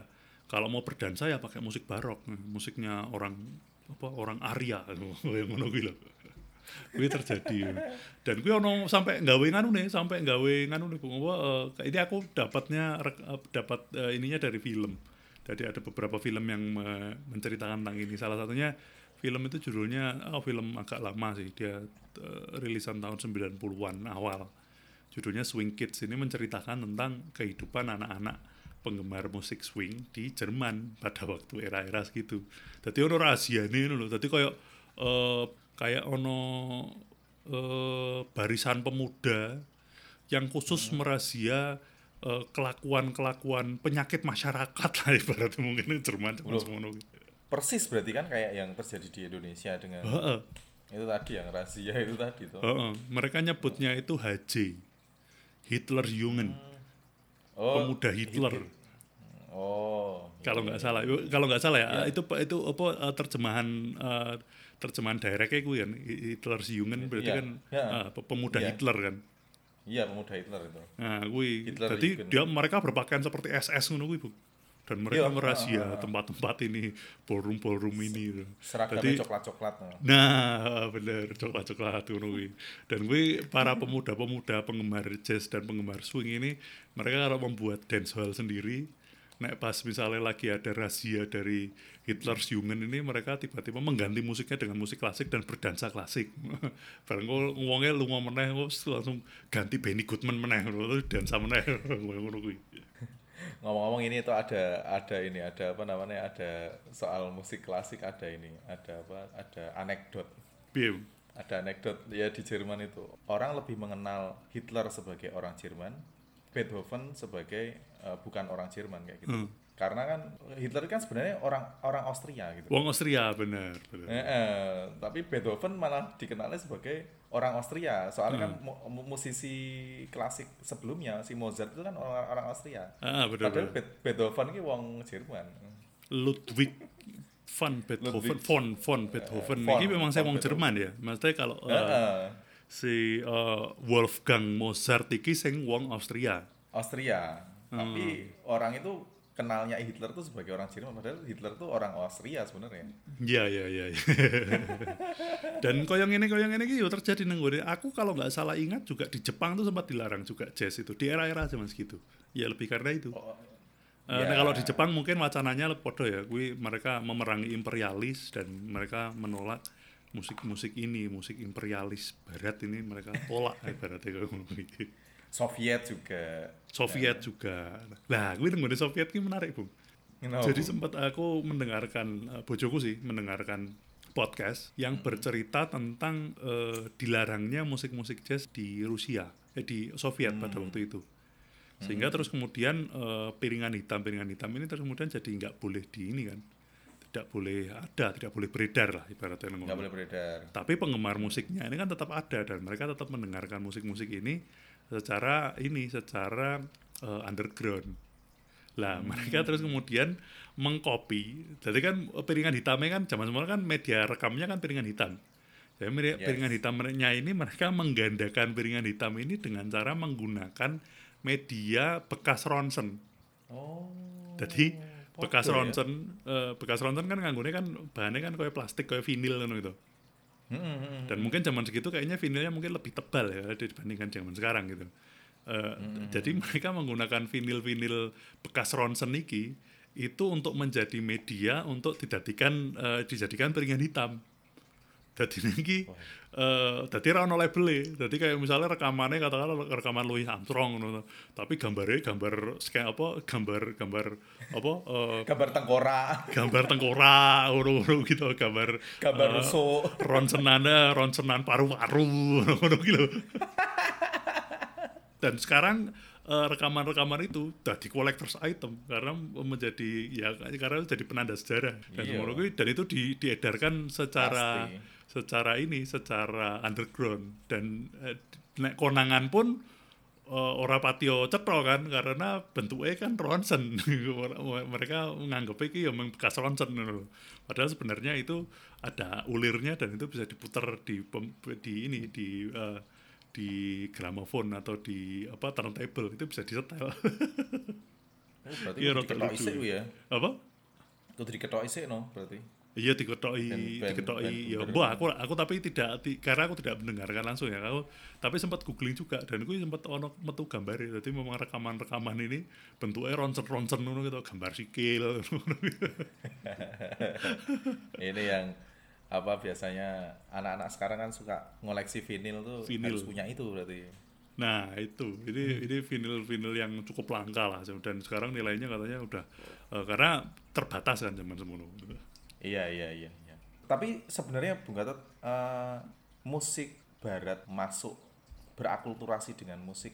kalau mau berdansa ya pakai musik barok. Musiknya orang apa orang Arya. Yang ngono kuwi lho. Kuwi terjadi. Dan kuwi ono sampai nggawe nganu nih sampai nggawe nganu nih Bung. apa eh, ini aku dapatnya eh, dapat eh, ininya dari film. Jadi ada beberapa film yang me- menceritakan tentang ini. Salah satunya film itu judulnya oh film agak lama sih. Dia eh, rilisan tahun 90-an awal. Judulnya Swing Kids. Ini menceritakan tentang kehidupan anak-anak penggemar musik swing di Jerman pada waktu era-era segitu. Jadi ono rahasia nih loh. Jadi kayak eh, kayak ono eh, barisan pemuda yang khusus merahsia eh, kelakuan-kelakuan penyakit masyarakat lah ibaratnya mungkin di Jerman cuma Loh. semono. Persis berarti kan kayak yang terjadi di Indonesia dengan Heeh, itu tadi yang rahasia itu tadi tuh. heeh. Mereka nyebutnya itu HJ. Hitler Jungen, Oh, pemuda Hitler. oh. kalau nggak salah kalau nggak salah ya itu itu apa eh, terjemahan eh, terjemahan directnya gue kan Hitler Jungen berarti Iya, kan eh, pe- pemuda Iya. Hitler kan Iya, pemuda Hitler itu. nah gue Hitler jadi dia mereka berpakaian seperti SS ngono gue bu dan mereka Iya, merahasia ah, ah, ah. tempat-tempat ini ballroom ballroom ini Jadi- coklat-coklat. no. Nah, bener coklat-coklat kuwi. Dan gue para pemuda-pemuda penggemar jazz dan penggemar swing ini mereka kalau membuat dancehall sendiri nek pas misalnya lagi ada rahasia dari Hitler's Jungen ini mereka tiba-tiba mengganti musiknya dengan musik klasik dan berdansa klasik. Bareng kok ngomongnya lu ngomong meneh langsung ganti Benny Goodman meneh dansa meneh ngono kuwi. Ngomong-ngomong ini itu ada ada ini ada apa namanya ada soal musik klasik ada ini ada apa ada anekdot Piye? ada anekdot ya di Jerman itu orang lebih mengenal Hitler sebagai orang Jerman Beethoven sebagai eh, bukan orang Jerman kayak gitu Hmm. karena kan Hitler kan sebenarnya orang orang Austria gitu Wong Austria bener, bener. Eh, eh, tapi Beethoven malah dikenalnya sebagai orang Austria soalnya kan Hmm. mu- mu- musisi klasik sebelumnya si Mozart itu kan orang orang Austria Ah, bener, padahal Beethoven ini wong Jerman Ludwig van Beethoven, Ludwig. von von Beethoven. Von, Ini memang saya wong Jerman ya. Maksudnya kalau eh, Heeh, si eh, Wolfgang Mozart iki sing wong Austria. Austria Hmm. tapi orang itu kenalnya Hitler tuh sebagai orang Jerman padahal Hitler tuh orang Austria sebenarnya Iya iya iya. iya. Dan koyong ini koyong ini yo terjadi nang ngene. Aku kalau nggak salah ingat juga di Jepang tuh sempat dilarang juga jazz itu di era-era zaman segitu. Ya lebih karena itu. Oh, Eh, ya. nah, kalau di Jepang mungkin wacananya lebih podo ya. Kui mereka memerangi imperialis dan mereka menolak musik-musik ini, musik imperialis barat ini mereka tolak ibaratnya kuwi. Soviet juga Soviet juga. Nah, gue nunggu Soviet ini menarik, Bung. Kenapa? Jadi sempat aku mendengarkan eh, bojoku sih mendengarkan podcast yang bercerita tentang eh, dilarangnya musik-musik jazz di Rusia, eh, di Soviet pada waktu itu. Sehingga terus kemudian eh, piringan hitam piringan hitam ini terus kemudian jadi nggak boleh di ini kan, tidak boleh ada, tidak boleh beredar lah ibaratnya. nggak boleh beredar Tapi penggemar musiknya ini kan tetap ada dan mereka tetap mendengarkan musik-musik ini secara ini secara eh, underground. Lah mereka terus kemudian mengcopy. Jadi kan eh, piringan hitamnya kan zaman semula kan media rekamnya kan piringan hitam. Jadi Yes. piringan hitamnya ini mereka menggandakan piringan hitam ini dengan cara menggunakan media bekas ronsen. oh Jadi bekas ya. ronsen, eh, bekas ronsen kan nganggune kan bahannya kan kayak plastik kayak vinil gitu. Hmm, hmm, hmm. Dan mungkin zaman segitu kayaknya vinilnya mungkin lebih tebal ya dibandingkan zaman sekarang gitu. Eh, Jadi mereka menggunakan vinil-vinil bekas ronsen iki itu untuk menjadi media untuk dijadikan eh, dijadikan piringan hitam. Jadi niki eh dadi ra ono label Jadi kayak misalnya rekamannya katakanlah rekaman Louis Armstrong ngono. Tapi gambarnya gambar scan apa gambar gambar apa eh, gambar tengkorak. gambar tengkorak ngono-ngono gitu. Gambar gambar eh, rusuk. ronsenannya ronsenan paru-paru ngono gitu. Dan sekarang eh, rekaman-rekaman itu jadi collector's item karena menjadi ya karena jadi penanda sejarah. Dan Iya. kuwi, dan itu di, diedarkan secara Pasti. Secara ini secara underground. Dan eh, nek konangan pun eh, ora patio cetro kan karena bentuknya kan ronsen. Mereka menganggap iki ya memang bekas ronsen padahal sebenarnya itu ada ulirnya dan itu bisa diputar di di ini di eh, di gramofon atau di apa turntable. Itu bisa disetel. Oh, berarti Iya, kudu diketok isik ya. apa? Kudu diketok isik no berarti. Iya diketoki, diketoki. Ya, mbah aku aku tapi tidak ti- karena aku tidak mendengarkan langsung ya. Aku tapi sempat googling juga dan aku sempat ono metu gambar Jadi memang rekaman-rekaman ini bentuknya ronsen-ronsen ngono gitu, gambar sikil. Ini yang apa biasanya anak-anak sekarang kan suka ngoleksi vinil tuh Vinil. harus punya itu berarti. Nah itu, ini ini vinil-vinil yang cukup langka lah dan sekarang nilainya katanya udah eh, karena terbatas kan zaman semono. Iya iya iya. iya. Tapi sebenarnya Bung Gatot eh, musik Barat masuk berakulturasi dengan musik.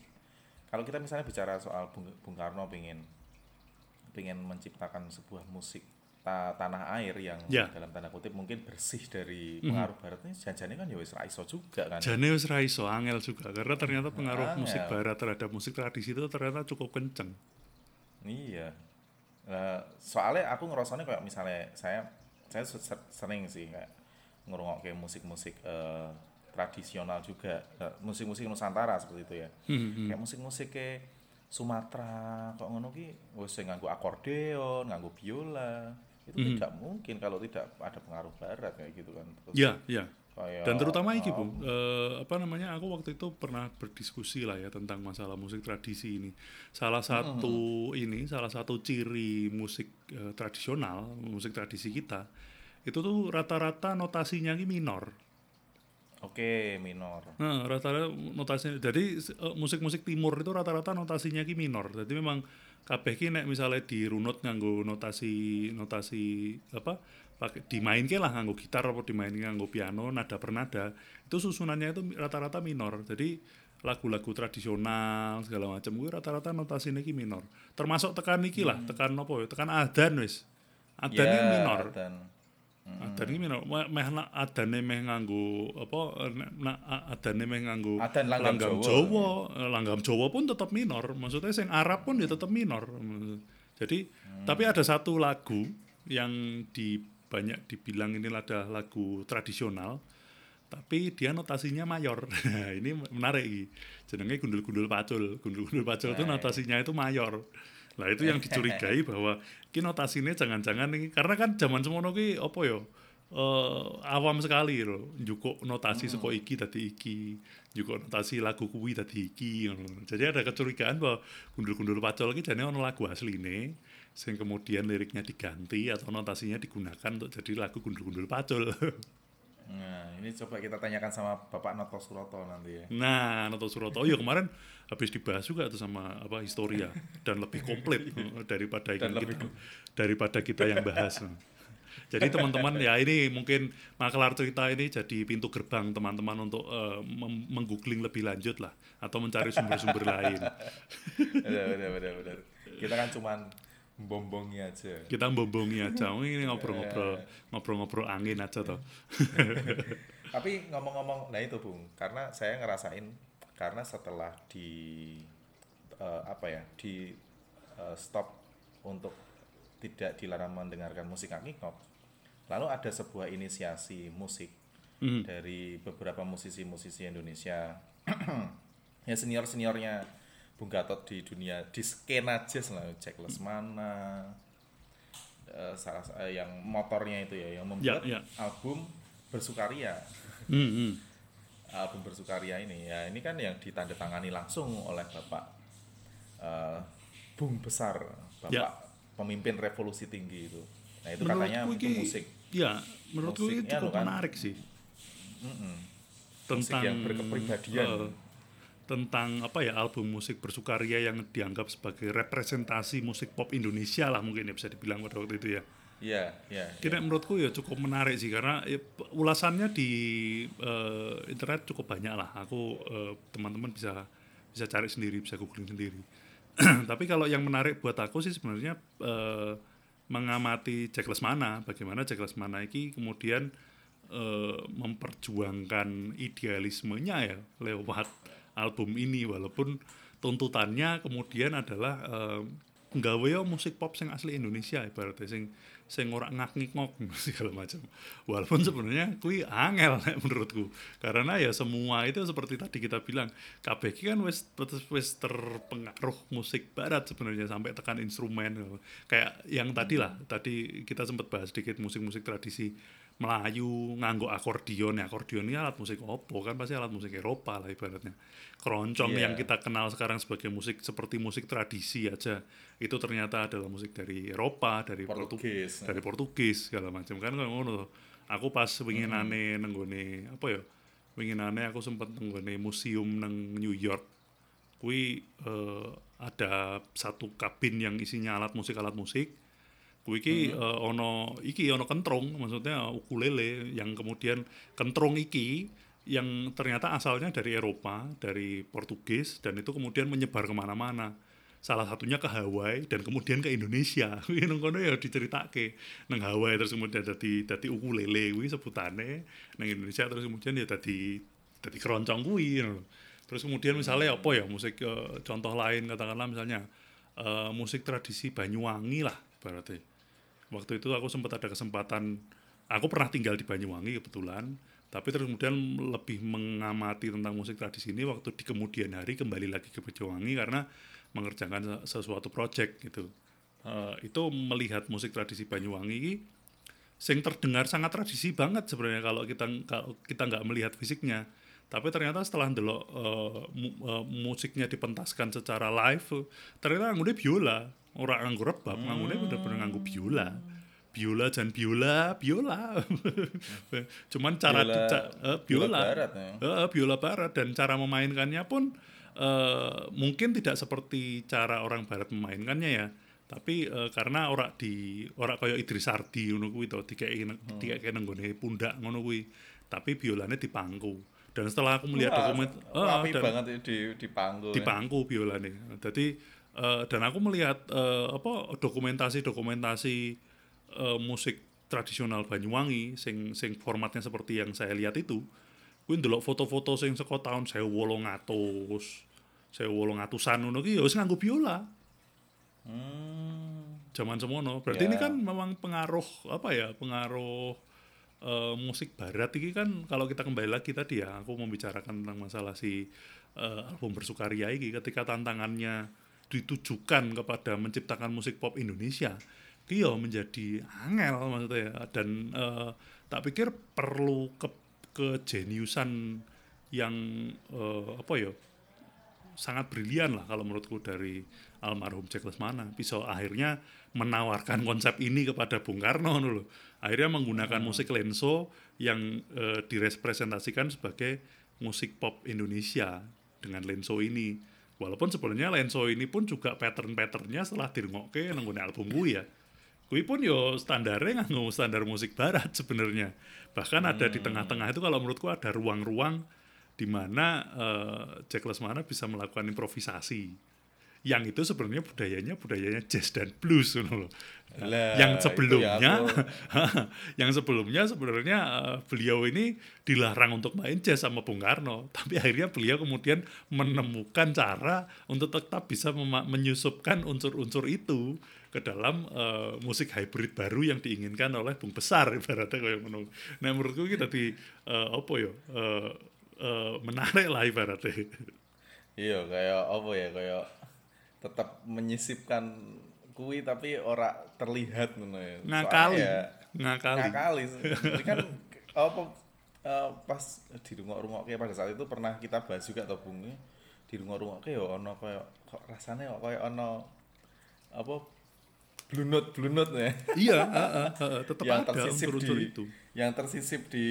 Kalau kita misalnya bicara soal Bung, Bung Karno pengen pengen menciptakan sebuah musik ta- tanah air yang Ya. dalam tanda kutip mungkin bersih dari pengaruh Barat ini janjane kan ya wis ra iso juga kan. Jane wis ra iso angel juga karena ternyata pengaruh Angel. musik barat terhadap musik tradisi itu ternyata cukup kenceng. Iya. Lah, soalnya aku ngerasanya kayak misalnya saya saya se- se- sering sih kayak ngerungok kayak musik-musik eh, tradisional juga, musik-musik Nusantara seperti itu ya. Kayak musik-musik kayak Sumatera, kok ngono ki wis sing nganggo akordeon, nganggo biola. Itu tidak mungkin kalau tidak ada pengaruh barat kayak gitu kan. Terus Iya, iya. Kayak, Dan terutama iki, eh, Bung, eh, apa namanya? Aku waktu itu pernah berdiskusi lah ya tentang masalah musik tradisi ini. Salah satu ini, salah satu ciri musik eh, tradisional, musik tradisi kita, itu tuh rata-rata notasinya ini minor. Oke, minor. Nah, rata-rata notasinya jadi eh, musik-musik timur itu rata-rata notasinya ki minor. Jadi memang kabeh ki nek misalnya dirunut nganggo notasi notasi apa pakai dimainke lah nganggo gitar apa dimainke nganggo piano nada per nada itu susunannya itu rata-rata minor. Jadi lagu-lagu tradisional segala macam gue rata-rata notasinya ki minor. Termasuk tekan iki lah, tekan apa ya? Tekan adan wis. Adan Ya, minor. Dan Adan iki minor, meh nak adane meh nganggo apa nak adane meh nganggo Adan langgam Jawa. Jawa, eh, langgam Jawa pun tetap minor. Maksudnya sing Arab pun ya tetap minor. Jadi tapi ada satu lagu yang di banyak dibilang ini adalah lagu tradisional tapi dia notasinya mayor. Nah, ini menarik. Jenenge gundul-gundul pacul. Gundul-gundul pacul itu notasinya itu mayor. Lah itu yang dicurigai bahwa ki notasinya jangan-jangan ini karena kan zaman semono ki apa ya? eh, awam sekali loh. Njukuk notasi saka iki tadi iki. Njukuk notasi lagu kuwi tadi iki. Jadi ada kecurigaan bahwa gundul-gundul pacul ki jane ono lagu asline sing kemudian liriknya diganti atau notasinya digunakan untuk jadi lagu gundul-gundul pacul. Nah, ini coba kita tanyakan sama Bapak Noto Suroto nanti ya. Nah, Noto Suroto ya kemarin habis dibahas juga tuh sama apa Historia dan lebih komplit daripada Dan yang lebih kita, daripada kita yang bahas. Jadi teman-teman ya ini mungkin makalar cerita ini jadi pintu gerbang teman-teman untuk mem- menggoogling lebih lanjut lah atau mencari sumber-sumber lain. benar, benar, benar, benar. Kita kan cuman bombongi aja. Kita bombongi aja, Oh, ini ngobrol-ngobrol ngobrol-ngobrol angin aja toh. Tapi ngomong-ngomong, nah itu Bung, karena saya ngerasain karena setelah di eh, apa ya, di eh, stop untuk tidak dilarang mendengarkan musik akikop, lalu ada sebuah inisiasi musik Hmm. dari beberapa musisi-musisi Indonesia, ya senior-seniornya Bung Gatot di dunia di skena jazz lah, Jack Lesmana, eh, salah eh, yang motornya itu ya, yang membuat ya. album bersukaria Hmm, hmm. album bersukaria ini ya ini kan yang ditandatangani langsung oleh bapak eh, Bung besar bapak Ya. pemimpin revolusi tinggi itu nah itu katanya Menurutku itu musik Ya, menurutku Musiknya cukup kan. menarik sih. Mm-mm. tentang yang berkepribadian. eh, tentang apa ya album musik bersukaria yang dianggap sebagai representasi musik pop Indonesia lah mungkin ya bisa dibilang pada waktu itu ya. Iya, iya. Kira menurutku ya cukup menarik sih karena ya, ulasannya di eh, internet cukup banyak lah. Aku eh, teman-teman bisa bisa cari sendiri, bisa googling sendiri. Tapi kalau yang menarik buat aku sih sebenarnya eh, mengamati Jack Lesmana, bagaimana Jack Lesmana ini kemudian eh, memperjuangkan idealismenya ya lewat album ini walaupun tuntutannya kemudian adalah eh, nggawe musik pop sing asli Indonesia ibaratnya sing sing ora ngak-ngikok segala macam. Walaupun sebenarnya kui angel nek menurutku. Karena ya semua itu seperti tadi kita bilang, iki kan wis wis terpengaruh musik barat sebenarnya sampai tekan instrumen kayak yang tadi lah, tadi kita sempat bahas sedikit musik-musik tradisi Melayu nganggo akordion. Ya akordion ini alat musik opo kan? Pasti alat musik Eropa lah ibaratnya. Keroncong Iya. yang kita kenal sekarang sebagai musik seperti musik tradisi aja itu ternyata adalah musik dari Eropa dari Portu- Portugis. dari Portugis segala macam. Kan kayak ngono aku pas winginane nenggone apa ya winginane aku sempat nenggone museum nang New York. Kui eh, ada satu kabin yang isinya alat musik alat musik Iki eh, ono iki ono kentrong maksudnya ukulele yang kemudian kentrong iki yang ternyata asalnya dari Eropa dari Portugis dan itu kemudian menyebar ke mana-mana. Salah satunya ke Hawaii dan kemudian ke Indonesia. Kuwi nang kono ya diceritake nang Hawaii terus kemudian dadi dadi ukulele kuwi sebutane. Nang Indonesia terus kemudian ya dadi dadi keroncong kuwi terus kemudian misalnya apa ya musik eh, contoh lain katakanlah misalnya eh, musik tradisi Banyuwangi lah berarti waktu itu aku sempat ada kesempatan aku pernah tinggal di Banyuwangi kebetulan tapi terus kemudian lebih mengamati tentang musik tradisi ini waktu di kemudian hari kembali lagi ke Banyuwangi karena mengerjakan se- sesuatu project gitu. Eh, itu melihat musik tradisi Banyuwangi sing terdengar sangat tradisi banget sebenarnya kalau kita kalau kita nggak melihat fisiknya tapi ternyata setelah ndelok eh, mu- eh, musiknya dipentaskan secara live ternyata nganggune biola. Orang nganggo rebab nganggune bener-bener nganggo biola. Biola dan biola biola. Cuman cara Biola- ca- eh, biola biola. barat, ya. Eh, biola barat. Dan cara memainkannya pun eh, mungkin tidak seperti cara orang barat memainkannya ya. Tapi eh, karena ora di ora kaya Idris Sardi ngono kuwi to dikeki Hmm. dikeki nggone pundak ngono kuwi. Tapi biolane dipangku dan setelah aku melihat Wah, dokumen rapi dan- banget di di panggung. di pangku biolane. Jadi eh, dan aku melihat eh, apa dokumentasi-dokumentasi eh, musik tradisional Banyuwangi sing sing formatnya seperti yang saya lihat itu. Kuwi ndelok foto-foto sing saka tahun 1800 1800-an ngono ki ya wis nganggo biola. Hmm. Zaman semono. Berarti Ya. ini kan memang pengaruh apa ya? Pengaruh eh, musik barat ini kan kalau kita kembali lagi tadi ya aku membicarakan tentang masalah si eh, album bersukaria ini ketika tantangannya ditujukan kepada menciptakan musik pop Indonesia ya menjadi angel maksudnya ya. dan eh, tak pikir perlu ke kejeniusan yang eh, apa ya sangat brilian lah kalau menurutku dari almarhum Jack Lesmana bisa akhirnya menawarkan konsep ini kepada Bung Karno loh. akhirnya menggunakan musik lenso yang eh, direpresentasikan sebagai musik pop Indonesia dengan lenso ini walaupun sebenarnya lenso ini pun juga pattern-patternnya setelah dirungokke nggone album gue ya Kui pun yo standarnya nganggo standar musik barat sebenarnya. Bahkan ada di tengah-tengah itu kalau menurutku ada ruang-ruang di mana eh, Jack Lesmana bisa melakukan improvisasi. Yang itu sebenarnya budayanya budayanya jazz dan blues ngono loh. Lah, yang sebelumnya ya aku- yang sebelumnya sebenarnya eh, beliau ini dilarang untuk main jazz sama Bung Karno, tapi akhirnya beliau kemudian menemukan cara untuk tetap bisa menyusupkan unsur-unsur itu ke dalam eh, musik hybrid baru yang diinginkan oleh Bung Besar ibaratnya kayak ngono. Nah menurutku kita di eh, apa ya eh, eh, menarik lah ibaratnya. Iya, kayak apa ya, kayak tetap menyisipkan kui tapi ora terlihat ngono ya. Ya, Ngakali. ngakali. Jadi kan apa eh, pas di rumah-rumah kayak pada saat itu pernah kita bahas juga atau Bung di rumah-rumah kayak ono kayak kok rasanya kok kayak ono apa blue note blue note ya iya, heeh, heeh, tetap yang ada tersisip di itu. yang tersisip di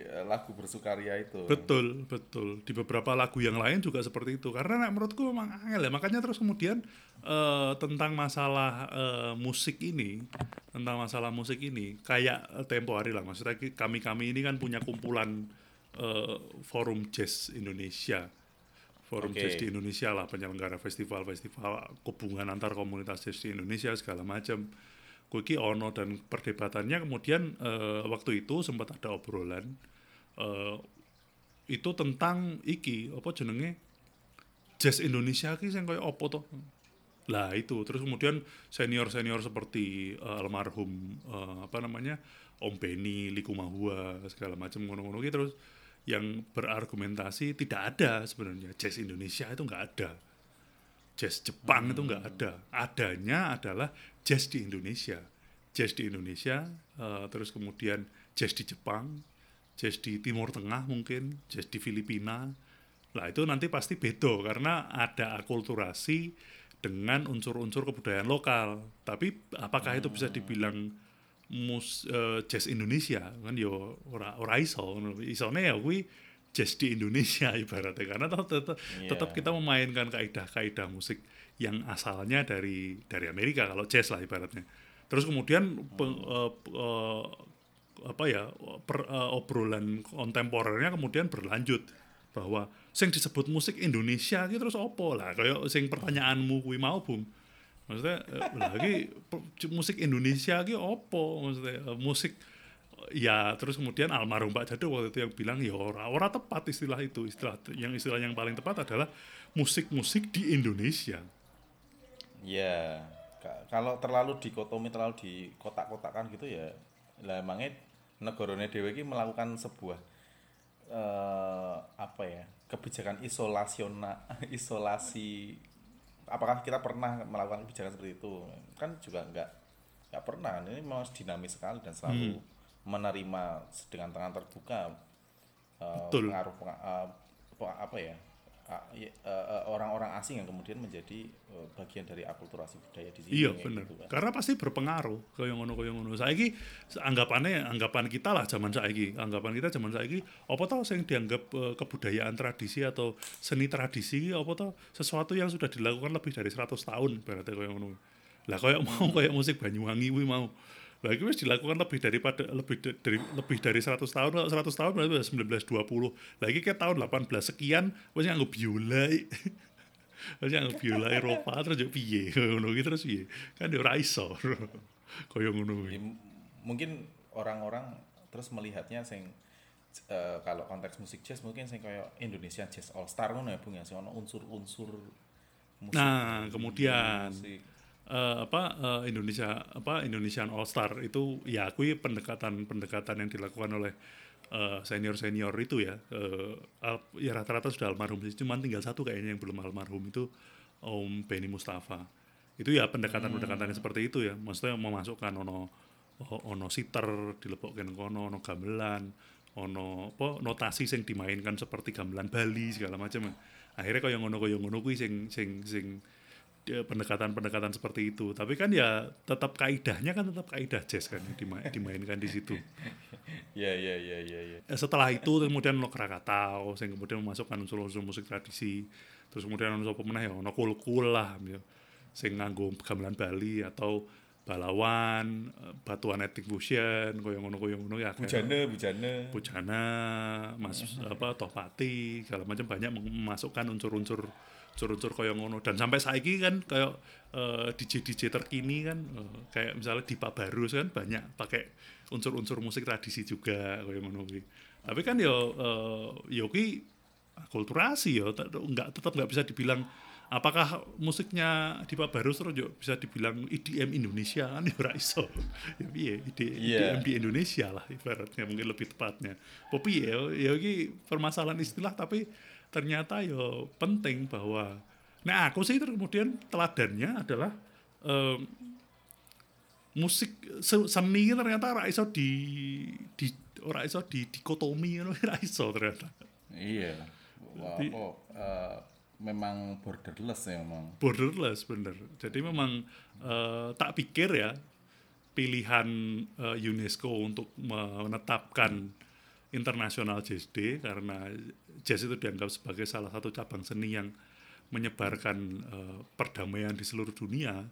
eh, lagu bersukaria itu Betul, betul. Di beberapa lagu yang lain juga seperti itu. Karena menurutku memang angel ya. Makanya terus kemudian eh, tentang masalah eh, musik ini, tentang masalah musik ini, kayak tempo hari lah. Maksudnya ki- kami-kami ini kan punya kumpulan eh, forum jazz Indonesia. Forum Oke. jazz di Indonesia lah, penyelenggara festival-festival hubungan antar komunitas jazz di Indonesia segala macam. Kuki ono dan perdebatannya kemudian eh, waktu itu sempat ada obrolan eh, itu tentang iki apa jenenge? Jazz Indonesia ki sing koyo apa to? Lah itu. Terus kemudian senior-senior seperti eh, almarhum eh, apa namanya? Om Beni, Likumahua segala macam ngono-ngono gitu terus yang berargumentasi tidak ada sebenarnya. Jazz Indonesia itu nggak ada. Jazz Jepang itu nggak ada. Adanya adalah jazz di Indonesia. Jazz di Indonesia eh, terus kemudian jazz di Jepang jazz di Timur Tengah mungkin jazz di Filipina. Lah itu nanti pasti beda karena ada akulturasi dengan unsur-unsur kebudayaan lokal. Tapi apakah itu bisa dibilang mus eh, jazz Indonesia. Kan yo ora ora iso isone ya kuwi jazz di Indonesia ibaratnya. Karena tetap tetap, Iya. tetap kita memainkan kaidah-kaidah musik yang asalnya dari dari Amerika kalau jazz lah ibaratnya. Terus kemudian pe- eh, eh, apa ya per- eh, obrolan kontemporernya kemudian berlanjut. Bahwa sing disebut musik Indonesia gitu terus opo lah? Kayak sing pertanyaanmu kuwi mau bung maksudnya eh, lagi musik Indonesia ki opo maksudnya? Eh, musik ya terus kemudian almarhum Pak Jado waktu itu yang bilang ya ora ora tepat istilah itu. Istilah yang istilah yang paling tepat adalah musik-musik di Indonesia. Ya, ka- kalau terlalu dikotomi, terlalu dikotak-kotakan gitu ya, lah emangnya negaranya dewe iki melakukan sebuah eh apa ya kebijakan isolasional isolasi apakah kita pernah melakukan kebijakan seperti itu? Kan juga enggak enggak pernah ini memang dinamis sekali dan selalu menerima dengan tangan terbuka eh, Betul. pengaruh penga- eh, apa- ya orang-orang asing yang kemudian menjadi eh, bagian dari akulturasi budaya di sini Iya bener. gitu kan. Karena pasti berpengaruh kaya ngono kaya ngono. Saiki anggapannya anggapan kita lah zaman saiki, anggapan kita zaman saiki apa tau sing dianggap eh, kebudayaan tradisi atau seni tradisi apa tau sesuatu yang sudah dilakukan lebih dari 100 tahun berarti kaya ngono. Lah kaya mau kaya musik Banyuwangi kuwi mau. Iki wis dilakukan lebih daripada lebih da- dari lebih dari 100 tahun, kalau 100 tahun berarti udah 1920. Lah iki kayak tahun 18 sekian wis nganggo biola. Wis nganggo biola Eropa terus yo piye ngono iki terus piye? Kan yo ora iso. Kaya ngono kuwi. Mungkin orang-orang terus melihatnya sing eh, kalau konteks musik jazz mungkin sing kayak Indonesia Jazz All Star ngono ya Bung ya sing ono unsur-unsur musik. Nah, kemudian musik. Eh, apa eh, Indonesia apa Indonesian All Star itu ya akui pendekatan-pendekatan yang dilakukan oleh senior senior itu ya. Eh, al- ya rata-rata sudah almarhum sih cuman tinggal satu kayaknya yang belum almarhum itu Om Benny Mustafa. Itu ya pendekatan-pendekatan yang seperti itu ya. Maksudnya memasukkan ono ono siter dilebokken kono ono gamelan ono apa notasi sing dimainkan seperti gamelan Bali segala macam akhirnya kaya ngono kaya ngono kuwi sing sing sing ya, pendekatan-pendekatan seperti itu. Tapi kan ya tetap kaidahnya kan tetap kaidah jazz kan yang dima- dimainkan di situ. Ya ya ya ya ya. Eh, Setelah itu kemudian ono Krakatau sing kemudian memasukkan unsur-unsur musik tradisi. Terus kemudian ono sapa meneh ya ono kul-kul lah ya. Sing nganggo gamelan Bali atau Balawan, eh, Batuan Etik Fusion, koyo ngono koyo ngono ya. Bujana, bujana. Bujana, Mas apa Tohpati, segala macam banyak memasukkan unsur-unsur unsur-unsur kaya ngono dan sampai saiki kan kayak eh, DJ DJ terkini kan eh, kayak misalnya Dipa Barus kan banyak pakai unsur-unsur musik tradisi juga kaya ngono kuwi. Tapi kan yo eh, yo ki akulturasi yo nggak tetap nggak bisa dibilang apakah musiknya Dipa Barus terus yo bisa dibilang EDM Indonesia kan ya ora iso. ya piye EDM, Iya. di Indonesia lah ibaratnya mungkin lebih tepatnya. Tapi ya, ini permasalahan istilah tapi ternyata ya penting bahwa nah aku sih kemudian teladannya adalah em, musik se- seni ternyata ora iso di di ora iso di dikotomi ora iso ternyata. Iya. Wah, Jadi- apa, eh, memang borderless ya memang. borderless bener. Jadi memang eh, tak pikir ya pilihan eh, UNESCO untuk menetapkan internasional day karena jazz itu dianggap sebagai salah satu cabang seni yang menyebarkan eh, perdamaian di seluruh dunia.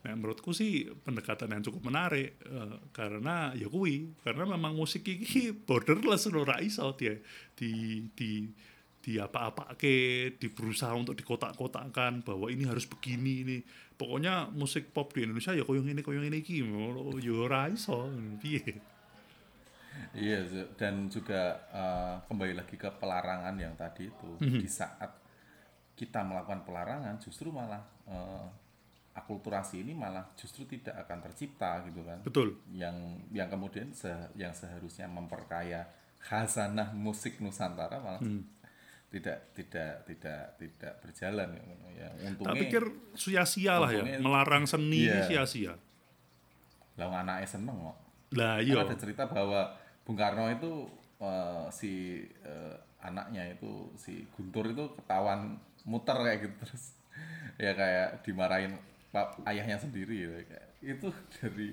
Nah, menurutku sih pendekatan yang cukup menarik eh, karena ya kui karena memang musik ini borderless loh ra iso dia di di di apa-apa ke di berusaha untuk dikotak-kotakkan bahwa ini harus begini ini. Pokoknya musik pop di Indonesia ya koyong ini koyong ini iki. Ya ora iso. Piye Iya, dan juga eh, kembali lagi ke pelarangan yang tadi itu. Mhm. Di saat kita melakukan pelarangan, justru malah eh, akulturasi ini malah justru tidak akan tercipta gitu kan. Betul. Yang yang kemudian se- yang seharusnya memperkaya khazanah musik Nusantara malah tidak tidak tidak tidak berjalan ya tak untungnya pikir sia-sia lah ya melarang seni ini Iya. sia-sia. Lah anaknya seneng kok. Lah Kan iya ada cerita bahwa Bung Karno itu eh, si eh, anaknya itu si Guntur itu ketahuan muter kayak gitu terus ya kayak dimarahin ayahnya sendiri gitu. Kayak itu dari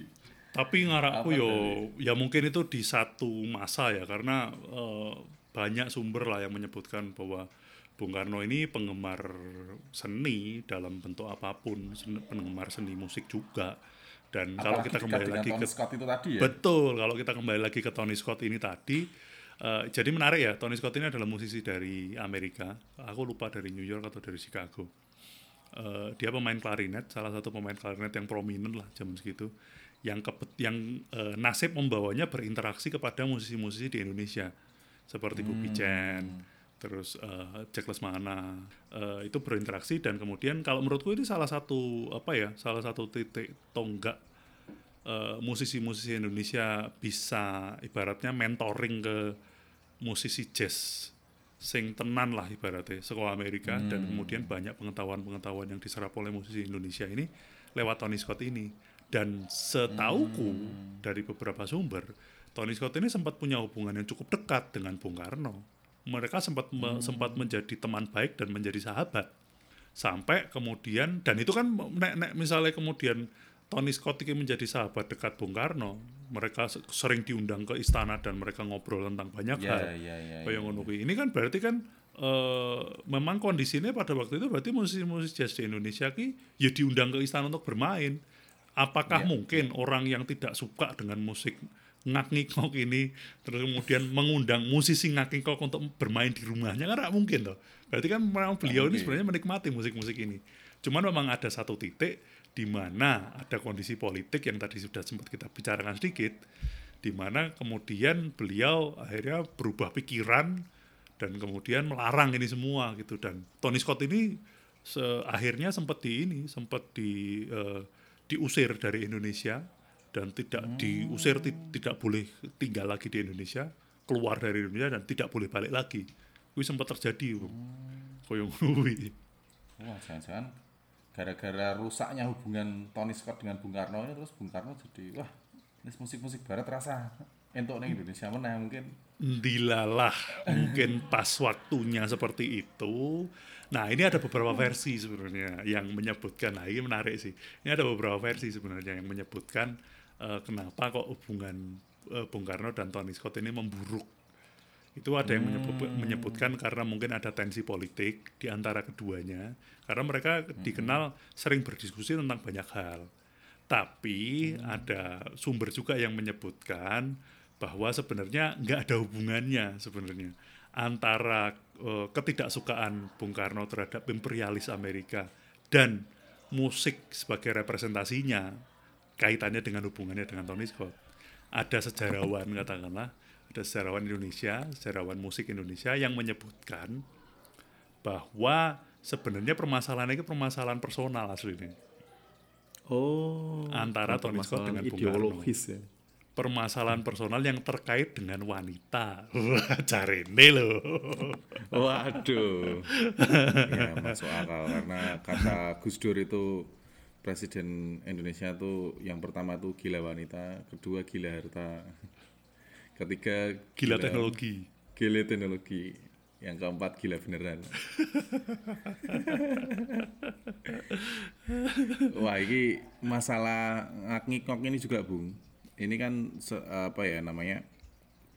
Tapi ngarakku yo ya mungkin itu di satu masa ya karena eh, banyak sumber lah yang menyebutkan bahwa Bung Karno ini penggemar seni dalam bentuk apa pun, sen- penggemar seni musik juga. Dan kalau apalagi kita dekat kembali lagi Tom ke Scott itu tadi ya Betul, kalau kita kembali lagi ke Tony Scott ini tadi, eh, jadi menarik ya, Tony Scott ini adalah musisi dari Amerika, aku lupa dari New York atau dari Chicago. Eh, dia pemain klarinet, salah satu pemain klarinet yang prominent lah zaman segitu, yang kepet, yang eh, nasib membawanya berinteraksi kepada musisi-musisi di Indonesia, seperti Bubi Chen, terus eh, Jack Lesmana, eh, itu berinteraksi dan kemudian kalau menurutku itu salah satu apa ya, salah satu titik tonggak eh, musisi-musisi Indonesia bisa ibaratnya mentoring ke musisi jazz sing tenan lah ibaratnya sekolah Amerika. Dan kemudian banyak pengetahuan-pengetahuan yang diserap oleh musisi Indonesia ini lewat Tony Scott ini. Dan setauku dari beberapa sumber Tony Scott ini sempat punya hubungan yang cukup dekat dengan Bung Karno mereka sempat me- sempat menjadi teman baik dan menjadi sahabat. Sampai kemudian dan itu kan nek, nek misalnya kemudian Tony Scott ini menjadi sahabat dekat Bung Karno mereka se- sering diundang ke istana dan mereka ngobrol tentang banyak ya hal. kayak ya. ngono kuwi. ini kan berarti kan eh, memang kondisinya pada waktu itu berarti musisi-musisi jazz di Indonesia ki ya diundang ke istana untuk bermain. Apakah Ya, mungkin orang yang tidak suka dengan musik ngak ngikok ini terus kemudian mengundang musisi ngak ngikok untuk bermain di rumahnya. Kan nggak mungkin loh berarti kan memang beliau ini sebenarnya menikmati musik-musik ini. Cuman memang ada satu titik di mana ada kondisi politik yang tadi sudah sempat kita bicarakan sedikit di mana kemudian beliau akhirnya berubah pikiran dan kemudian melarang ini semua gitu. Dan Tony Scott ini se- akhirnya sempat di ini sempat di eh, diusir dari Indonesia dan tidak diusir ti- tidak boleh tinggal lagi di Indonesia keluar dari Indonesia dan tidak boleh balik lagi itu sempat terjadi bro koyo ngono kuwi. wah jangan-jangan gara-gara rusaknya hubungan Tony Scott dengan Bung Karno ini terus Bung Karno jadi wah ini musik-musik barat terasa entuk ning Indonesia mana mungkin dilalah mungkin pas waktunya seperti itu. Nah ini ada beberapa versi sebenarnya yang menyebutkan. Nah ini menarik sih. Ini ada beberapa versi sebenarnya yang menyebutkan eh, kenapa kok hubungan eh, Bung Karno dan Tony Scott ini memburuk. Itu ada yang menyebut- menyebutkan karena mungkin ada tensi politik di antara keduanya. Karena mereka dikenal sering berdiskusi tentang banyak hal. Tapi ada sumber juga yang menyebutkan bahwa sebenarnya nggak ada hubungannya sebenarnya antara eh, ketidaksukaan Bung Karno terhadap imperialis Amerika dan musik sebagai representasinya kaitannya dengan hubungannya dengan Tony Scott. Ada sejarawan katakanlah, ada sejarawan Indonesia, sejarawan musik Indonesia yang menyebutkan bahwa sebenarnya permasalahan ini permasalahan personal aslinya Oh, Antara Tony Scott dengan Bung ideologis ya. permasalahan personal yang terkait dengan wanita. Wah, Carene loh. Waduh. ya masuk akal karena kata Gus Dur itu presiden Indonesia tuh yang pertama tuh gila wanita, kedua gila harta, ketiga Gila teknologi. gila teknologi, yang keempat gila beneran. Wah ini masalah ngak-ngikok ini juga bung, ini kan se- apa ya namanya?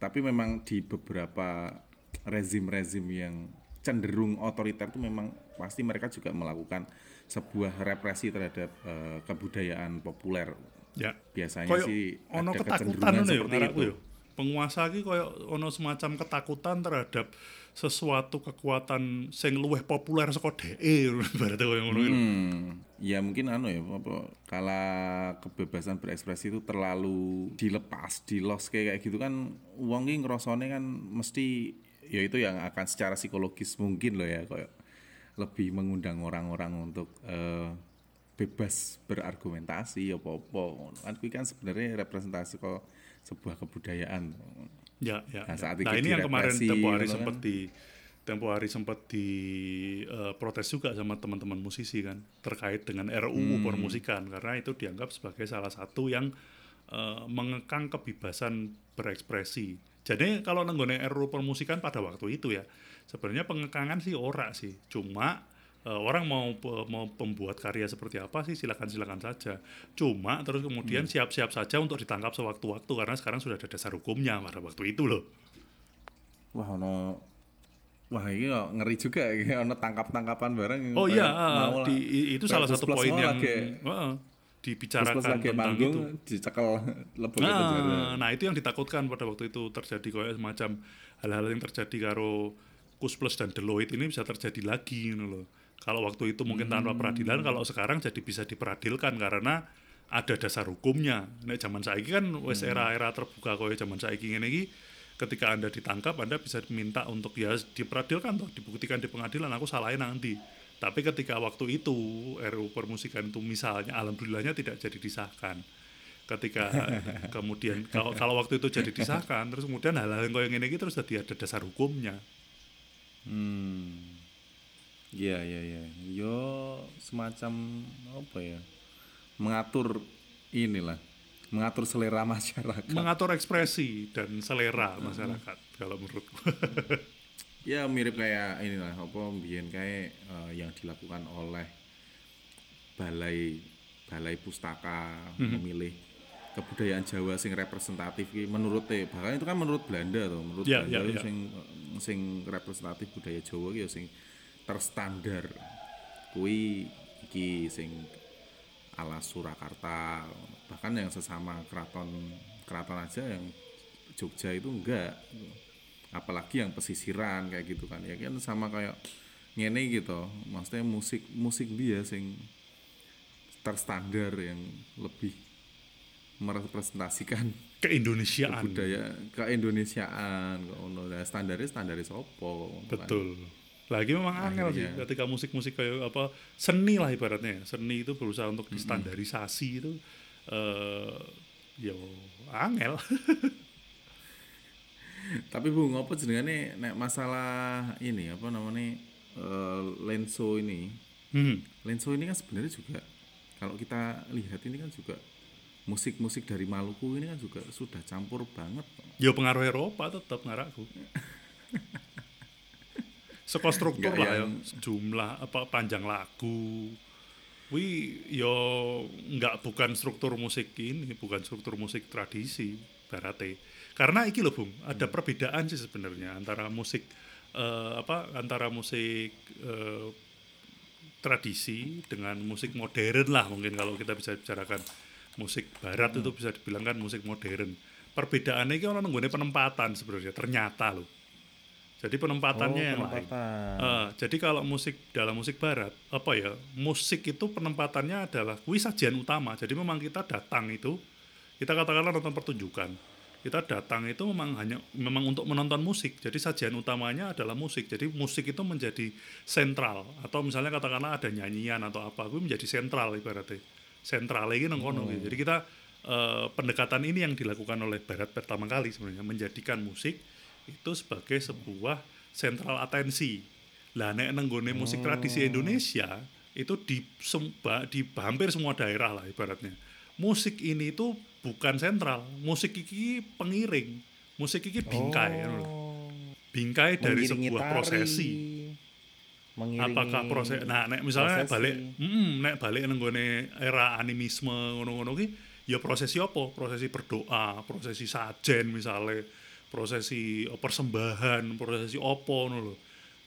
Tapi memang di beberapa rezim-rezim yang cenderung otoriter itu memang pasti mereka juga melakukan sebuah represi terhadap eh, kebudayaan populer. Ya. Biasanya Koyo sih ono ada ketakutan ya seperti ngarakku itu. ya. Penguasa iki koyo ono semacam ketakutan terhadap sesuatu kekuatan sing luwih populer saka dhek berarti koyo ngono iki. Hmm, ya mungkin anu ya apa kala kebebasan berekspresi itu terlalu dilepas, dilos kayak kayak gitu kan uang ini ngerosone kan mesti ya itu yang akan secara psikologis mungkin loh ya kayak lebih mengundang orang-orang untuk eh, bebas berargumentasi apa-apa kan kuwi kan sebenarnya representasi kok sebuah kebudayaan Ya, ya. Nah, ya. saat Nah, iki ini yang kemarin tempo hari ngono sempat kan. di tempo hari sempat di eh, protes juga sama teman-teman musisi kan terkait dengan RUU Hmm. permusikan karena itu dianggap sebagai salah satu yang eh, mengekang kebebasan berekspresi. Jadi kalau nenggone RUU permusikan pada waktu itu ya sebenarnya pengekangan sih ora sih, cuma eh, orang mau mau pembuat karya seperti apa sih silakan silakan saja. Cuma terus kemudian Hmm. siap-siap saja untuk ditangkap sewaktu-waktu karena sekarang sudah ada dasar hukumnya pada waktu itu loh. wah ono wah ini ngeri juga ya ono tangkap-tangkapan bareng Oh iya, lah. di, itu salah satu poin yang plus dibicarakan plus lagi tentang manggung itu. dicekel penjara. Nah, nah itu yang ditakutkan pada waktu itu terjadi kayak semacam hal-hal yang terjadi karo Kus Plus dan Deloitte ini bisa terjadi lagi gitu loh. Kalau waktu itu mungkin tanpa Hmm. peradilan, kalau sekarang jadi bisa diperadilkan karena ada dasar hukumnya. Nek zaman saiki kan wes Hmm. era-era terbuka koyo zaman saiki ngene iki ketika Anda ditangkap Anda bisa minta untuk ya diperadilkan toh, dibuktikan di pengadilan aku salahnya nanti. Tapi ketika waktu itu RUU permusikan itu misalnya alhamdulillahnya tidak jadi disahkan ketika kemudian kalau kalau waktu itu jadi disahkan terus kemudian hal-hal yang kayak gini gitu terus jadi ada dasar hukumnya Hmm. Iya iya iya. Yo semacam apa ya? Mengatur inilah. Mengatur selera masyarakat. mengatur ekspresi dan selera masyarakat kalau menurutku ya mirip kayak inilah apa mbiyen kayak eh, yang dilakukan oleh balai balai pustaka Mhm. memilih kebudayaan Jawa sing representatif ki menurut e, bahkan itu kan menurut Belanda tuh menurut Ya, Belanda itu ya. sing sing representatif budaya Jawa ki ya sing terstandar kui iki sing ala Surakarta bahkan yang sesama keraton keraton aja yang Jogja itu enggak apalagi yang pesisiran kayak gitu kan. Ya kan sama kayak ngene gitu maksudnya musik musik dia sing terstandar yang lebih merepresentasikan keindonesiaan. budaya keindonesiaan kok ngono. Lah, standarnya standarnya sopo kan. betul. Lagi memang angel sih ketika musik-musik kayak apa seni lah ibaratnya. Seni itu berusaha untuk distandarisasi itu eh yo angel tapi bu ngopo jenengane nek masalah ini apa namanya eh, lenso ini hmm. lenso ini kan sebenarnya juga kalau kita lihat ini kan juga musik-musik dari Maluku ini kan juga sudah campur banget yo pengaruh Eropa tetap ngarakku Seko struktur Nggak lah ya, yang- jumlah apa panjang lagu. Wi yo nggak bukan struktur musik ini, bukan struktur musik tradisi barate. Karena iki loh Bung, ada Hmm. perbedaan sih sebenarnya antara musik eh, apa antara musik eh, tradisi dengan musik modern lah mungkin kalau kita bisa bicarakan musik barat Hmm. itu bisa dibilang kan musik modern. Perbedaannya ini orang nggone penempatan sebenarnya ternyata loh. Jadi penempatannya yang lain. Eh, jadi kalau musik dalam musik barat apa ya musik itu penempatannya adalah kuis sajian utama. Jadi memang kita datang itu kita katakanlah nonton pertunjukan. Kita datang itu memang hanya memang untuk menonton musik. Jadi sajian utamanya adalah musik. Jadi musik itu menjadi sentral atau misalnya katakanlah ada nyanyian atau apa, itu menjadi sentral ibaratnya. Sentral lagi nang kono gitu. Jadi kita eh, pendekatan ini yang dilakukan oleh barat pertama kali sebenarnya menjadikan musik itu sebagai sebuah sentral atensi. Lah nek nenggone musik tradisi Indonesia itu di semba, di hampir semua daerah lah ibaratnya. Musik ini itu bukan sentral, musik iki pengiring, musik iki bingkai kan lho. Bingkai dari Mengiringi sebuah tari, prosesi. mengiringi Apakah proses nah nek misalnya prosesi. balik mm, nek balik nenggone era animisme ngono-ngono ki ya prosesi apa? Prosesi berdoa, prosesi sajen misalnya, prosesi eh, persembahan, prosesi apa ngono lho.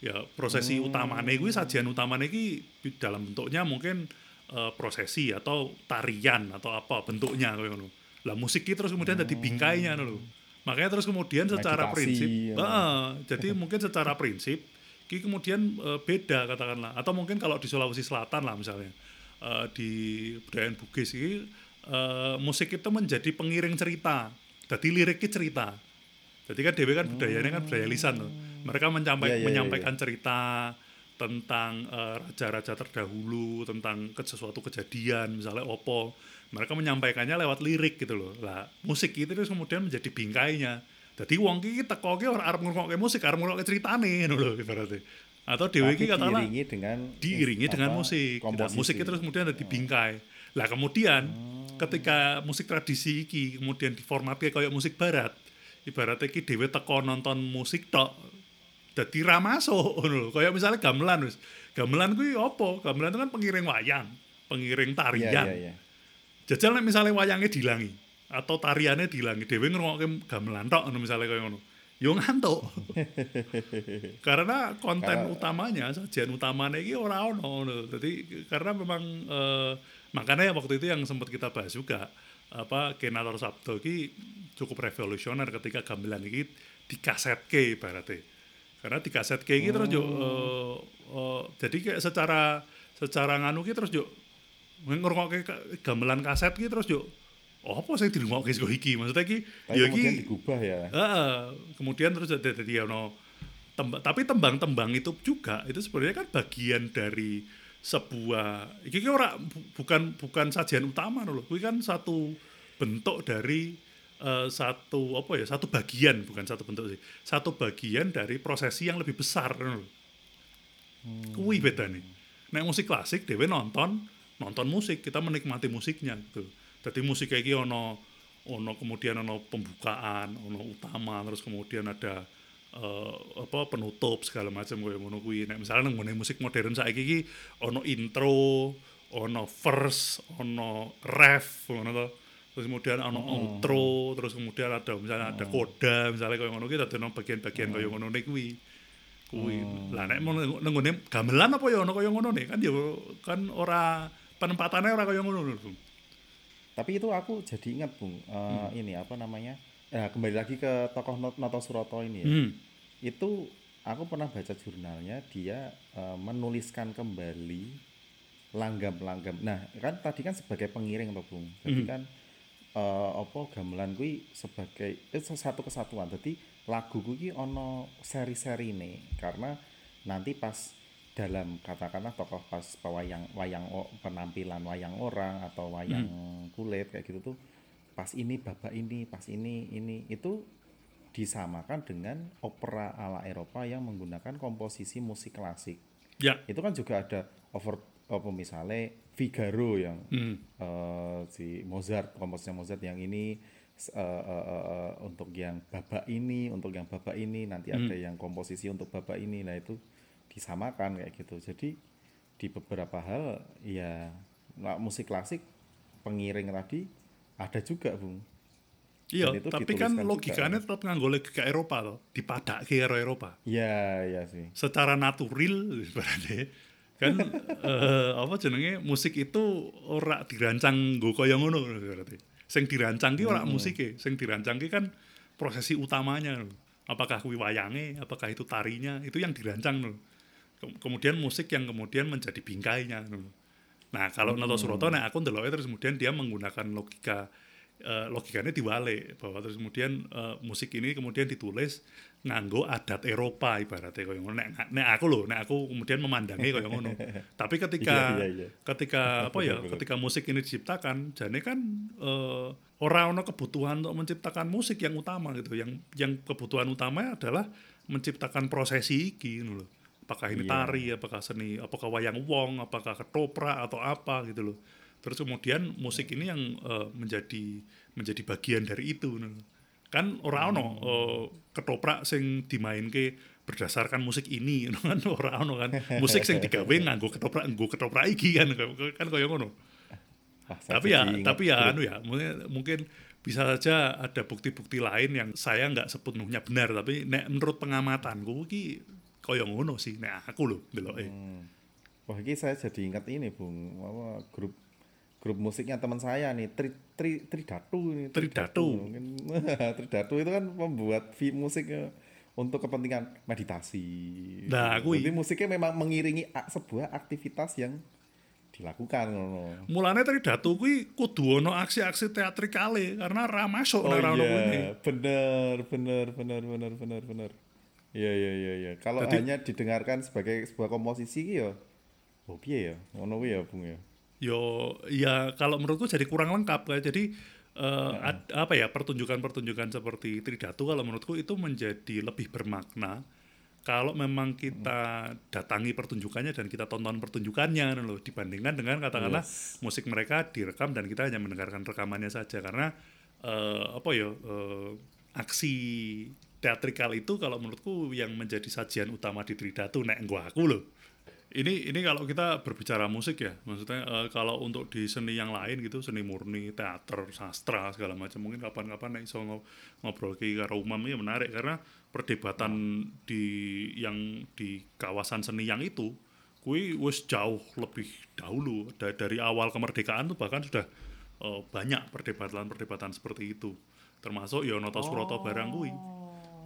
Ya prosesi Hmm. utamane kuwi sajian utamane ki dalam bentuknya mungkin eh, prosesi atau tarian atau apa bentuknya kayak ngono. Lah musik ki terus kemudian jadi bingkainya ngono lho. Makanya terus kemudian secara Meditasi, prinsip, ya. Heeh, jadi mungkin secara prinsip ki kemudian eh, beda katakanlah. Atau mungkin kalau di Sulawesi Selatan lah misalnya eh, di budaya Bugis ini eh, musik itu menjadi pengiring cerita. Jadi liriknya cerita. Jadi kan dewe kan budayanya kan budaya lisan tuh mereka mencampai- Iya, iya, iya, menyampaikan cerita tentang eh, raja-raja terdahulu, tentang ke sesuatu kejadian, misalnya opo, mereka menyampaikannya lewat lirik gitu loh. Lah, musik itu terus kemudian menjadi bingkainya. Jadi wong iki teko ki ora arep ngrungokke musik, arep ngrungokke ceritane ngono lho ibaratnya. Atau dhewe iki Tapi katakanlah diiringi dengan diiringi dengan musik. Nah, komposisi. musik itu terus kemudian ada bingkai. Lah kemudian Hmm. ketika musik tradisi iki kemudian diformatke kayak musik barat, ibaratnya iki dhewe teko nonton musik tok dadi ra masuk ngono lho. Kayak misalnya gamelan wis. Gamelan kuwi apa? Gamelan itu kan pengiring wayang, pengiring tarian. Iya, iya, iya. Jajal nek misalnya wayangnya dilangi atau tariannya dilangi, dhewe ngrungokke gamelan tok ngono misalnya kayak ngono. Yo ngantuk. karena konten Karena- utamanya sajian utamanya ini ora ono ngono. Jadi karena memang eh, makanya waktu itu yang sempat kita bahas juga apa Kenator Sabdo ini cukup revolusioner ketika gamelan ini dikasetke ibaratnya. Karena dikasetke ini terus yo eh, eh, jadi kayak secara secara nganu ki terus yo ngrungokke ka- gamelan kaset ki terus yo oh apa sing dirungokke sego iki? Maksudnya ki ya kemudian iki digubah ya. Heeh, kemudian terus ada jadi ono temba- tapi tembang-tembang itu juga itu sebenarnya kan bagian dari sebuah iki ki ora bu- bukan bukan sajian utama loh ini kan satu bentuk dari eh, satu apa ya satu bagian bukan satu bentuk sih satu bagian dari prosesi yang lebih besar loh. Kuwi beda nih. Nek musik klasik dhewe nonton nonton musik, kita menikmati musiknya gitu. Jadi musik kayak gini ono ono kemudian ono pembukaan, ono utama, terus kemudian ada eh, apa penutup segala macam kayak ngono kuwi. Nek misalnya nang musik modern saiki iki ono intro, ono verse, ono ref ngono to. Terus kemudian ono outro, terus kemudian ada misalnya ada koda, misalnya kayak ngono ki dadi ono bagian-bagian kayak ngono kuwi kuwi lah nek mau neng- nenggone gamelan apa ya ono kaya ngono nih kan ya kan ora penempatannya ora kaya ngono lho Bung. Tapi itu aku jadi ingat Bung, eh, Hmm. ini apa namanya? Ya, kembali lagi ke tokoh Not- Noto Suroto ini ya. hmm. Itu aku pernah baca jurnalnya, dia eh, menuliskan kembali langgam-langgam. Nah, kan tadi kan sebagai pengiring toh Bung. Jadi Hmm. kan eh, apa gamelan kuwi sebagai itu satu kesatuan. Jadi lagu kuwi ono seri-seri nih karena nanti pas dalam katakanlah tokoh pas wayang wayang penampilan wayang orang atau wayang kulit kayak gitu tuh pas ini babak ini pas ini ini itu disamakan dengan opera ala Eropa yang menggunakan komposisi musik klasik. Ya. Itu kan juga ada over apa misalnya Figaro yang hmm. eh, si Mozart komposisinya Mozart yang ini eh, eh, eh, untuk yang babak ini untuk yang babak ini nanti ada yang komposisi untuk babak ini. Nah itu disamakan kayak gitu. Jadi di beberapa hal ya nah, musik klasik pengiring tadi ada juga bung. Iya tapi kan dituliskan juga, logikanya tetap nganggo logika Eropa loh dipadake karo Eropa. Ya ya sih. Secara natural berarti kan eh, apa jenenge? Musik itu ora dirancang nggo kaya ngono berarti. Sing dirancang ki ora musike. Sing dirancang ki kan prosesi utamanya apakah kuwi wayange apakah itu tarinya itu yang dirancang lho. Kem- kemudian musik yang kemudian menjadi bingkainya lho. nah kalau Noto Suroto nah aku ndeloke terus kemudian dia menggunakan logika eh, logikanya diwale bahwa terus kemudian eh, musik ini kemudian ditulis nganggo adat Eropa ibaratnya kayak ngono. Nek, nek aku loh nek aku kemudian memandangi kayak ngono. Tapi ketika Iya, iya, iya. ketika apa ya ketika musik ini diciptakan jane kan eh, orang ono kebutuhan untuk menciptakan musik yang utama gitu. Yang yang kebutuhan utama adalah menciptakan prosesi iki gitu loh apakah ini Iya. tari apakah seni apakah wayang wong apakah ketoprak atau apa gitu loh terus kemudian musik ini yang eh, menjadi menjadi bagian dari itu. Kan ora ono eh, ketoprak sing dimainke berdasarkan musik ini kan ora ono kan. Musik sing digawe nganggo ketoprak nggo ketoprak iki kan kan kaya ngono. Tapi ya tapi ya anu ya mungkin, mungkin bisa saja ada bukti-bukti lain yang saya nggak sepenuhnya benar tapi nek menurut pengamatanku ki kaya ngono sih nek aku loh deloke Hmm. Wah, ini saya jadi ingat ini, Bung. Apa grup grup musiknya teman saya nih, Tri, Tri, Tridatu ini. Tridatu. Mungkin Tridatu itu kan membuat musik eh, untuk kepentingan meditasi. Nah, kuwi. Jadi musiknya memang mengiringi sebuah aktivitas yang dilakukan ngono. mulane tadi datu kuwi kudu ono aksi-aksi teatrikale karena ra masuk Oh kuwi. iya, bener, bener, bener, bener, bener, bener. Iya iya iya iya. Kalau hanya didengarkan sebagai sebuah komposisi ki ya oh piye ya? Ngono kuwi ya, Bung ya. Yo ya kalau menurutku jadi kurang lengkap kayak jadi eh, ad- apa ya pertunjukan-pertunjukan seperti Tridatu kalau menurutku itu menjadi lebih bermakna kalau memang kita datangi pertunjukannya dan kita tonton pertunjukannya loh dibandingkan dengan katakanlah musik mereka direkam dan kita hanya mendengarkan rekamannya saja. Karena eh, apa ya eh, aksi teatrikal itu kalau menurutku yang menjadi sajian utama di Tridatu nek gua aku loh ini ini kalau kita berbicara musik ya maksudnya eh, kalau untuk di seni yang lain gitu seni murni teater sastra segala macam mungkin kapan-kapan iso ngo- ngobrol ke karo umam ya menarik. Karena perdebatan di yang di kawasan seni yang itu kui wis jauh lebih dahulu Da- dari awal kemerdekaan tuh bahkan sudah eh, banyak perdebatan-perdebatan seperti itu. Termasuk ya Suroto barang kui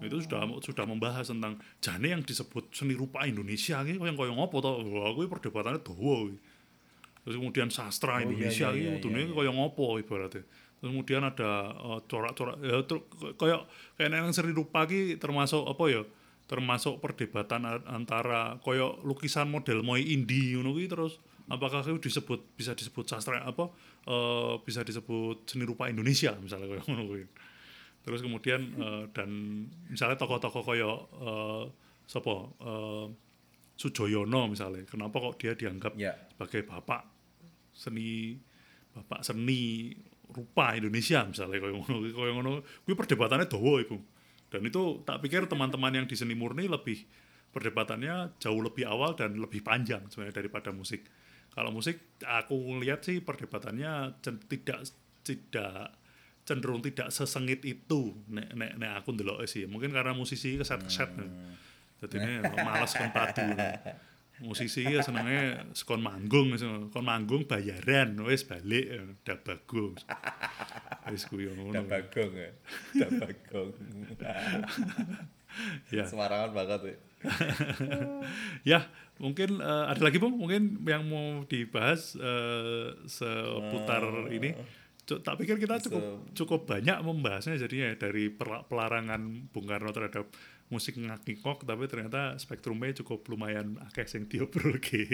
itu sudah sudah membahas tentang jane yang disebut seni rupa Indonesia ki yang koyo ngopo to? Wah kuwi perdebatannya dawa terus kemudian sastra iya, Indonesia iya, ki iya, iya, koyo ngopo ibaratnya. Terus kemudian ada eh, corak-corak ya koyo kayak nang seni rupa ki termasuk apa ya? Termasuk perdebatan antara koyo lukisan model moi indie ngono kuwi terus apakah itu disebut bisa disebut sastra apa eh, bisa disebut seni rupa Indonesia misalnya koyo ngono kuwi terus kemudian eh, dan misalnya tokoh-tokoh koyo eh, sapa eh, Sujoyono misalnya kenapa kok dia dianggap Ya. sebagai bapak seni bapak seni rupa Indonesia misalnya koyo ngono koyo ngono. Kuwi perdebatannya dawa iku. Dan itu tak pikir teman-teman yang di seni murni lebih perdebatannya jauh lebih awal dan lebih panjang sebenarnya daripada musik. Kalau musik aku lihat sih perdebatannya tidak tidak cenderung tidak sesengit itu nek nek nek aku ndelok sih. Mungkin karena musisi keset-keset jadi ini malas kon padu. Musisi ya senengnya sekon manggung kon manggung bayaran wis balik udah bagus kuwi ngono. Dak bagong ya. Dak bagong. ya. Semarangan banget ya. ya mungkin eh, ada lagi bung mungkin yang mau dibahas eh, seputar ini? Cu- tak pikir kita cukup cukup banyak membahasnya jadinya ya, dari pelarangan Bung Karno terhadap musik ngakikok tapi ternyata spektrumnya cukup lumayan akeh sing diobrolke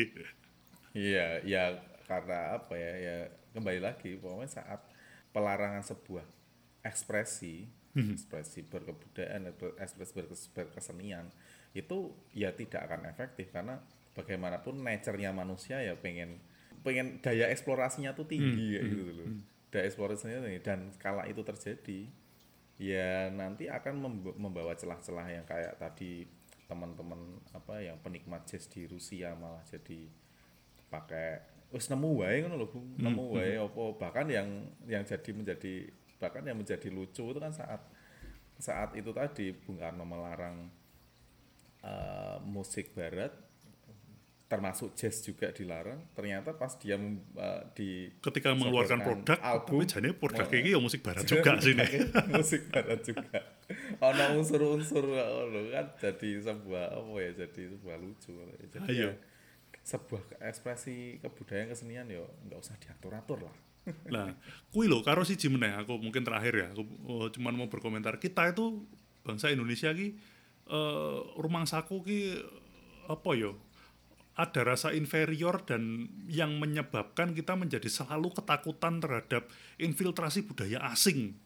Iya, ya karena apa ya? Ya kembali lagi pokoknya saat pelarangan sebuah ekspresi, ekspresi berkebudayaan, atau ekspresi berkes- berkesenian itu ya tidak akan efektif karena bagaimanapun nature-nya manusia ya pengen pengen daya eksplorasinya tuh tinggi ya gitu loh. Daya eksplorasinya tinggi dan kala itu terjadi ya nanti akan memb- membawa celah-celah yang kayak tadi teman-teman apa yang penikmat jazz di Rusia malah jadi pakai wis nemu wae ngono lho Bu. nemu wae apa bahkan yang yang jadi menjadi bahkan yang menjadi lucu itu kan saat saat itu tadi Bung Karno melarang eh, musik barat termasuk jazz juga dilarang ternyata pas dia eh, di ketika mengeluarkan produk album, tapi produk mau- ini ya musik barat juga sih nih musik barat juga ono unsur-unsur ono kan jadi sebuah apa ya jadi sebuah lucu jadi Ayo. ya, sebuah ekspresi kebudayaan kesenian yo nggak usah diatur-atur lah Nah, kui lo karo si meneh aku mungkin terakhir ya, aku oh, cuman mau berkomentar. Kita itu bangsa Indonesia ki eh rumang saku ki apa yo? Ada rasa inferior dan yang menyebabkan kita menjadi selalu ketakutan terhadap infiltrasi budaya asing.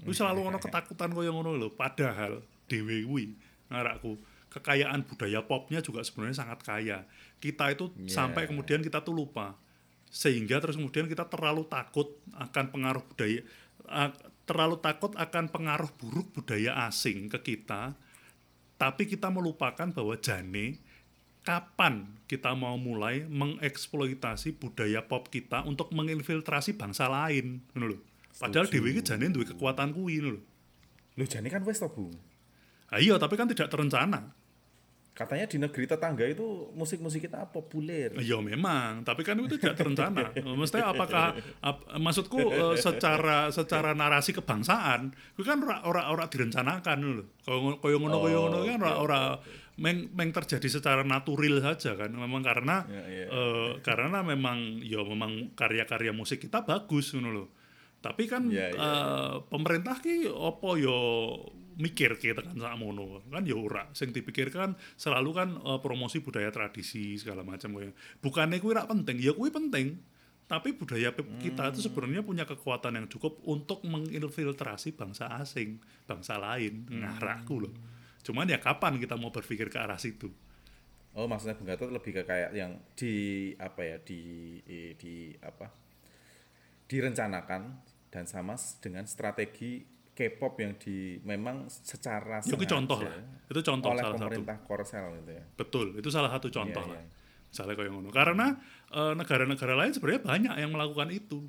Kuwi selalu ono ketakutan koyo ngono lho, padahal dhewe kuwi ngarakku kekayaan budaya popnya juga sebenarnya sangat kaya. Kita itu sampai kemudian kita tuh lupa sehingga terus kemudian kita terlalu takut akan pengaruh budaya terlalu takut akan pengaruh buruk budaya asing ke kita tapi kita melupakan bahwa jane kapan kita mau mulai mengeksploitasi budaya pop kita untuk menginfiltrasi bangsa lain? Ngono lho. Padahal dewi iki jane duwe kekuatan kuwi ngono lho. Loh jane kan wes to Bu. Ah, iya tapi kan tidak terencana katanya di negeri tetangga itu musik-musik kita populer Ya memang, tapi kan itu tidak terencana. Mestinya apakah ap- maksudku eh, secara secara narasi kebangsaan, itu kan ora ora ora direncanakan. Kaya kaya ngono kaya ngono kan ora ora meng, meng terjadi secara natural saja kan. Memang karena Ya, iya. eh, karena memang ya memang karya-karya musik kita bagus ngono lho. Tapi kan Iya, iya, eh, pemerintah ki opo yo mikir ki tekan sakmono kan ya ora. Sing dipikirkan selalu kan eh, promosi budaya tradisi segala macam koyo bukannya kuwi rak penting ya kuwi penting. Tapi budaya kita itu sebenarnya punya kekuatan yang cukup untuk menginfiltrasi bangsa asing bangsa lain ngarahku loh. Cuman ya kapan kita mau berpikir ke arah situ? Oh, maksudnya Bung Gatot lebih ke kayak yang di apa ya di di apa direncanakan dan sama dengan strategi K-pop yang di memang secara Ya, itu contoh lah. Itu contoh oleh salah satu. Korsel gitu ya. Betul, itu salah satu contoh Iya, lah. iya. Misalnya kayak ngono. Karena eh, negara-negara lain sebenarnya banyak yang melakukan itu.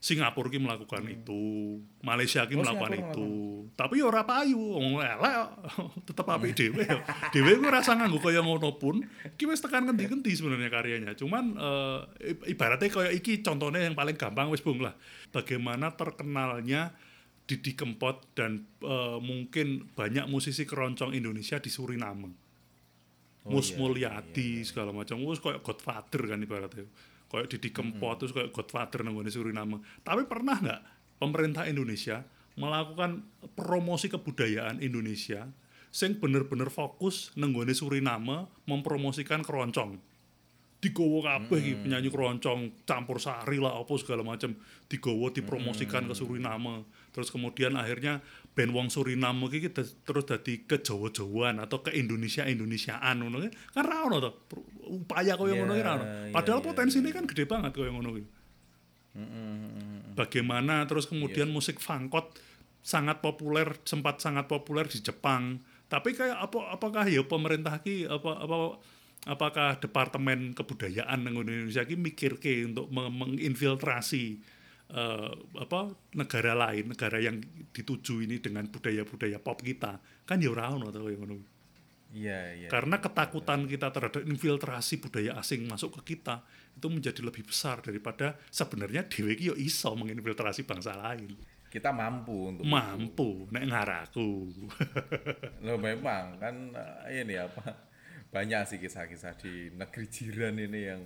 Singapura ki melakukan itu, Malaysia ki Hmm. Oh, melakukan Singapura itu. Tapi ya ora payu, wong elek tetep apik dhewe. Dhewe ku rasa nganggo kaya ngono pun, ki wis tekan ngendi-ngendi sebenarnya karyanya. Cuman i- ibaratnya kaya iki contohnya yang paling gampang wis bung lah. Bagaimana terkenalnya Didi Kempot dan eh, mungkin banyak musisi keroncong Indonesia di Suriname. Oh, Mus iya, Mulyadi segala macam. Wis kayak Godfather kan ibaratnya. Kayak Didi Kempot terus kayak Godfather nang Suriname. Tapi pernah nggak pemerintah Indonesia melakukan promosi kebudayaan Indonesia sing bener-bener fokus nang nggone Suriname mempromosikan keroncong? Digowo kabeh iki penyanyi keroncong campur sari lah apa segala macam digowo dipromosikan ke Suriname terus kemudian akhirnya band wong Suriname iki te- terus dadi ke Jawa-Jawaan atau ke Indonesia Indonesiaan ngono kan ra ono to? Upaya koyo ngono ra ono. Iya, padahal iya, potensinya kan gede banget koyo ngono ki. Bagaimana terus kemudian Iya. musik fangkot sangat populer sempat sangat populer di Jepang. Tapi kayak apa apakah ya pemerintah ki apa apa apakah departemen kebudayaan Indonesia ki mikir ke untuk me- menginfiltrasi eh, apa negara lain negara yang dituju ini dengan budaya-budaya pop kita kan ya ora ono to koyo ngono Iya, iya. karena ketakutan kita terhadap infiltrasi budaya asing masuk ke kita itu menjadi lebih besar daripada sebenarnya dewe ki yo iso menginfiltrasi bangsa lain. Kita mampu untuk Mampu nek ngaraku. Loh memang kan eh, ini apa banyak sih kisah-kisah di negeri jiran ini yang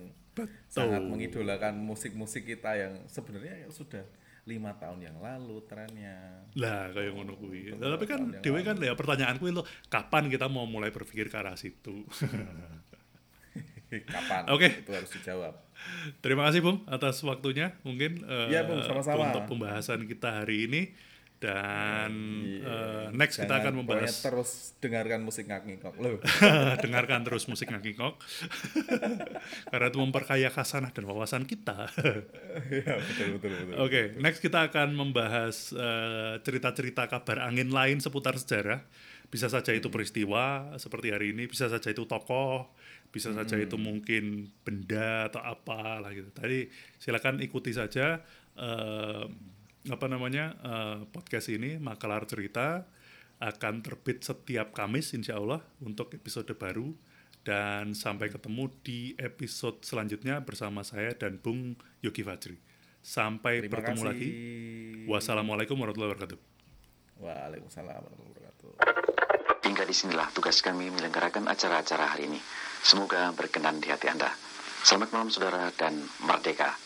sangat mengidolakan musik-musik kita yang sebenarnya sudah lima tahun yang lalu trennya. lah kayak ngono kuwi. Tapi kan dewe kan ya pertanyaan kuwi lo kapan kita mau mulai berpikir ke arah situ. Kapan? Oke. Itu harus dijawab. Terima kasih Bung atas waktunya mungkin eh, Iya, Bung, sama-sama. untuk pembahasan kita hari ini dan eh, next kita Jangan akan membahas terus dengarkan musik ngak-ngikok loh. dengarkan terus musik ngakikok karena itu memperkaya khasanah dan wawasan kita. Iya betul betul betul. Oke, next kita akan membahas eh, cerita-cerita kabar angin lain seputar sejarah. Bisa saja itu peristiwa seperti hari ini, bisa saja itu tokoh, bisa saja itu mungkin benda atau apa lah gitu. Tadi silakan ikuti saja eh, apa namanya eh, podcast ini Makalar Cerita akan terbit setiap Kamis insya Allah untuk episode baru dan sampai ketemu di episode selanjutnya bersama saya dan Bung Yogi Fajri. Sampai Terima bertemu kasih. lagi. Wassalamualaikum warahmatullahi wabarakatuh. Waalaikumsalam warahmatullahi wabarakatuh. Hingga di sinilah tugas kami menyelenggarakan acara-acara hari ini. Semoga berkenan di hati Anda. Selamat malam saudara dan merdeka.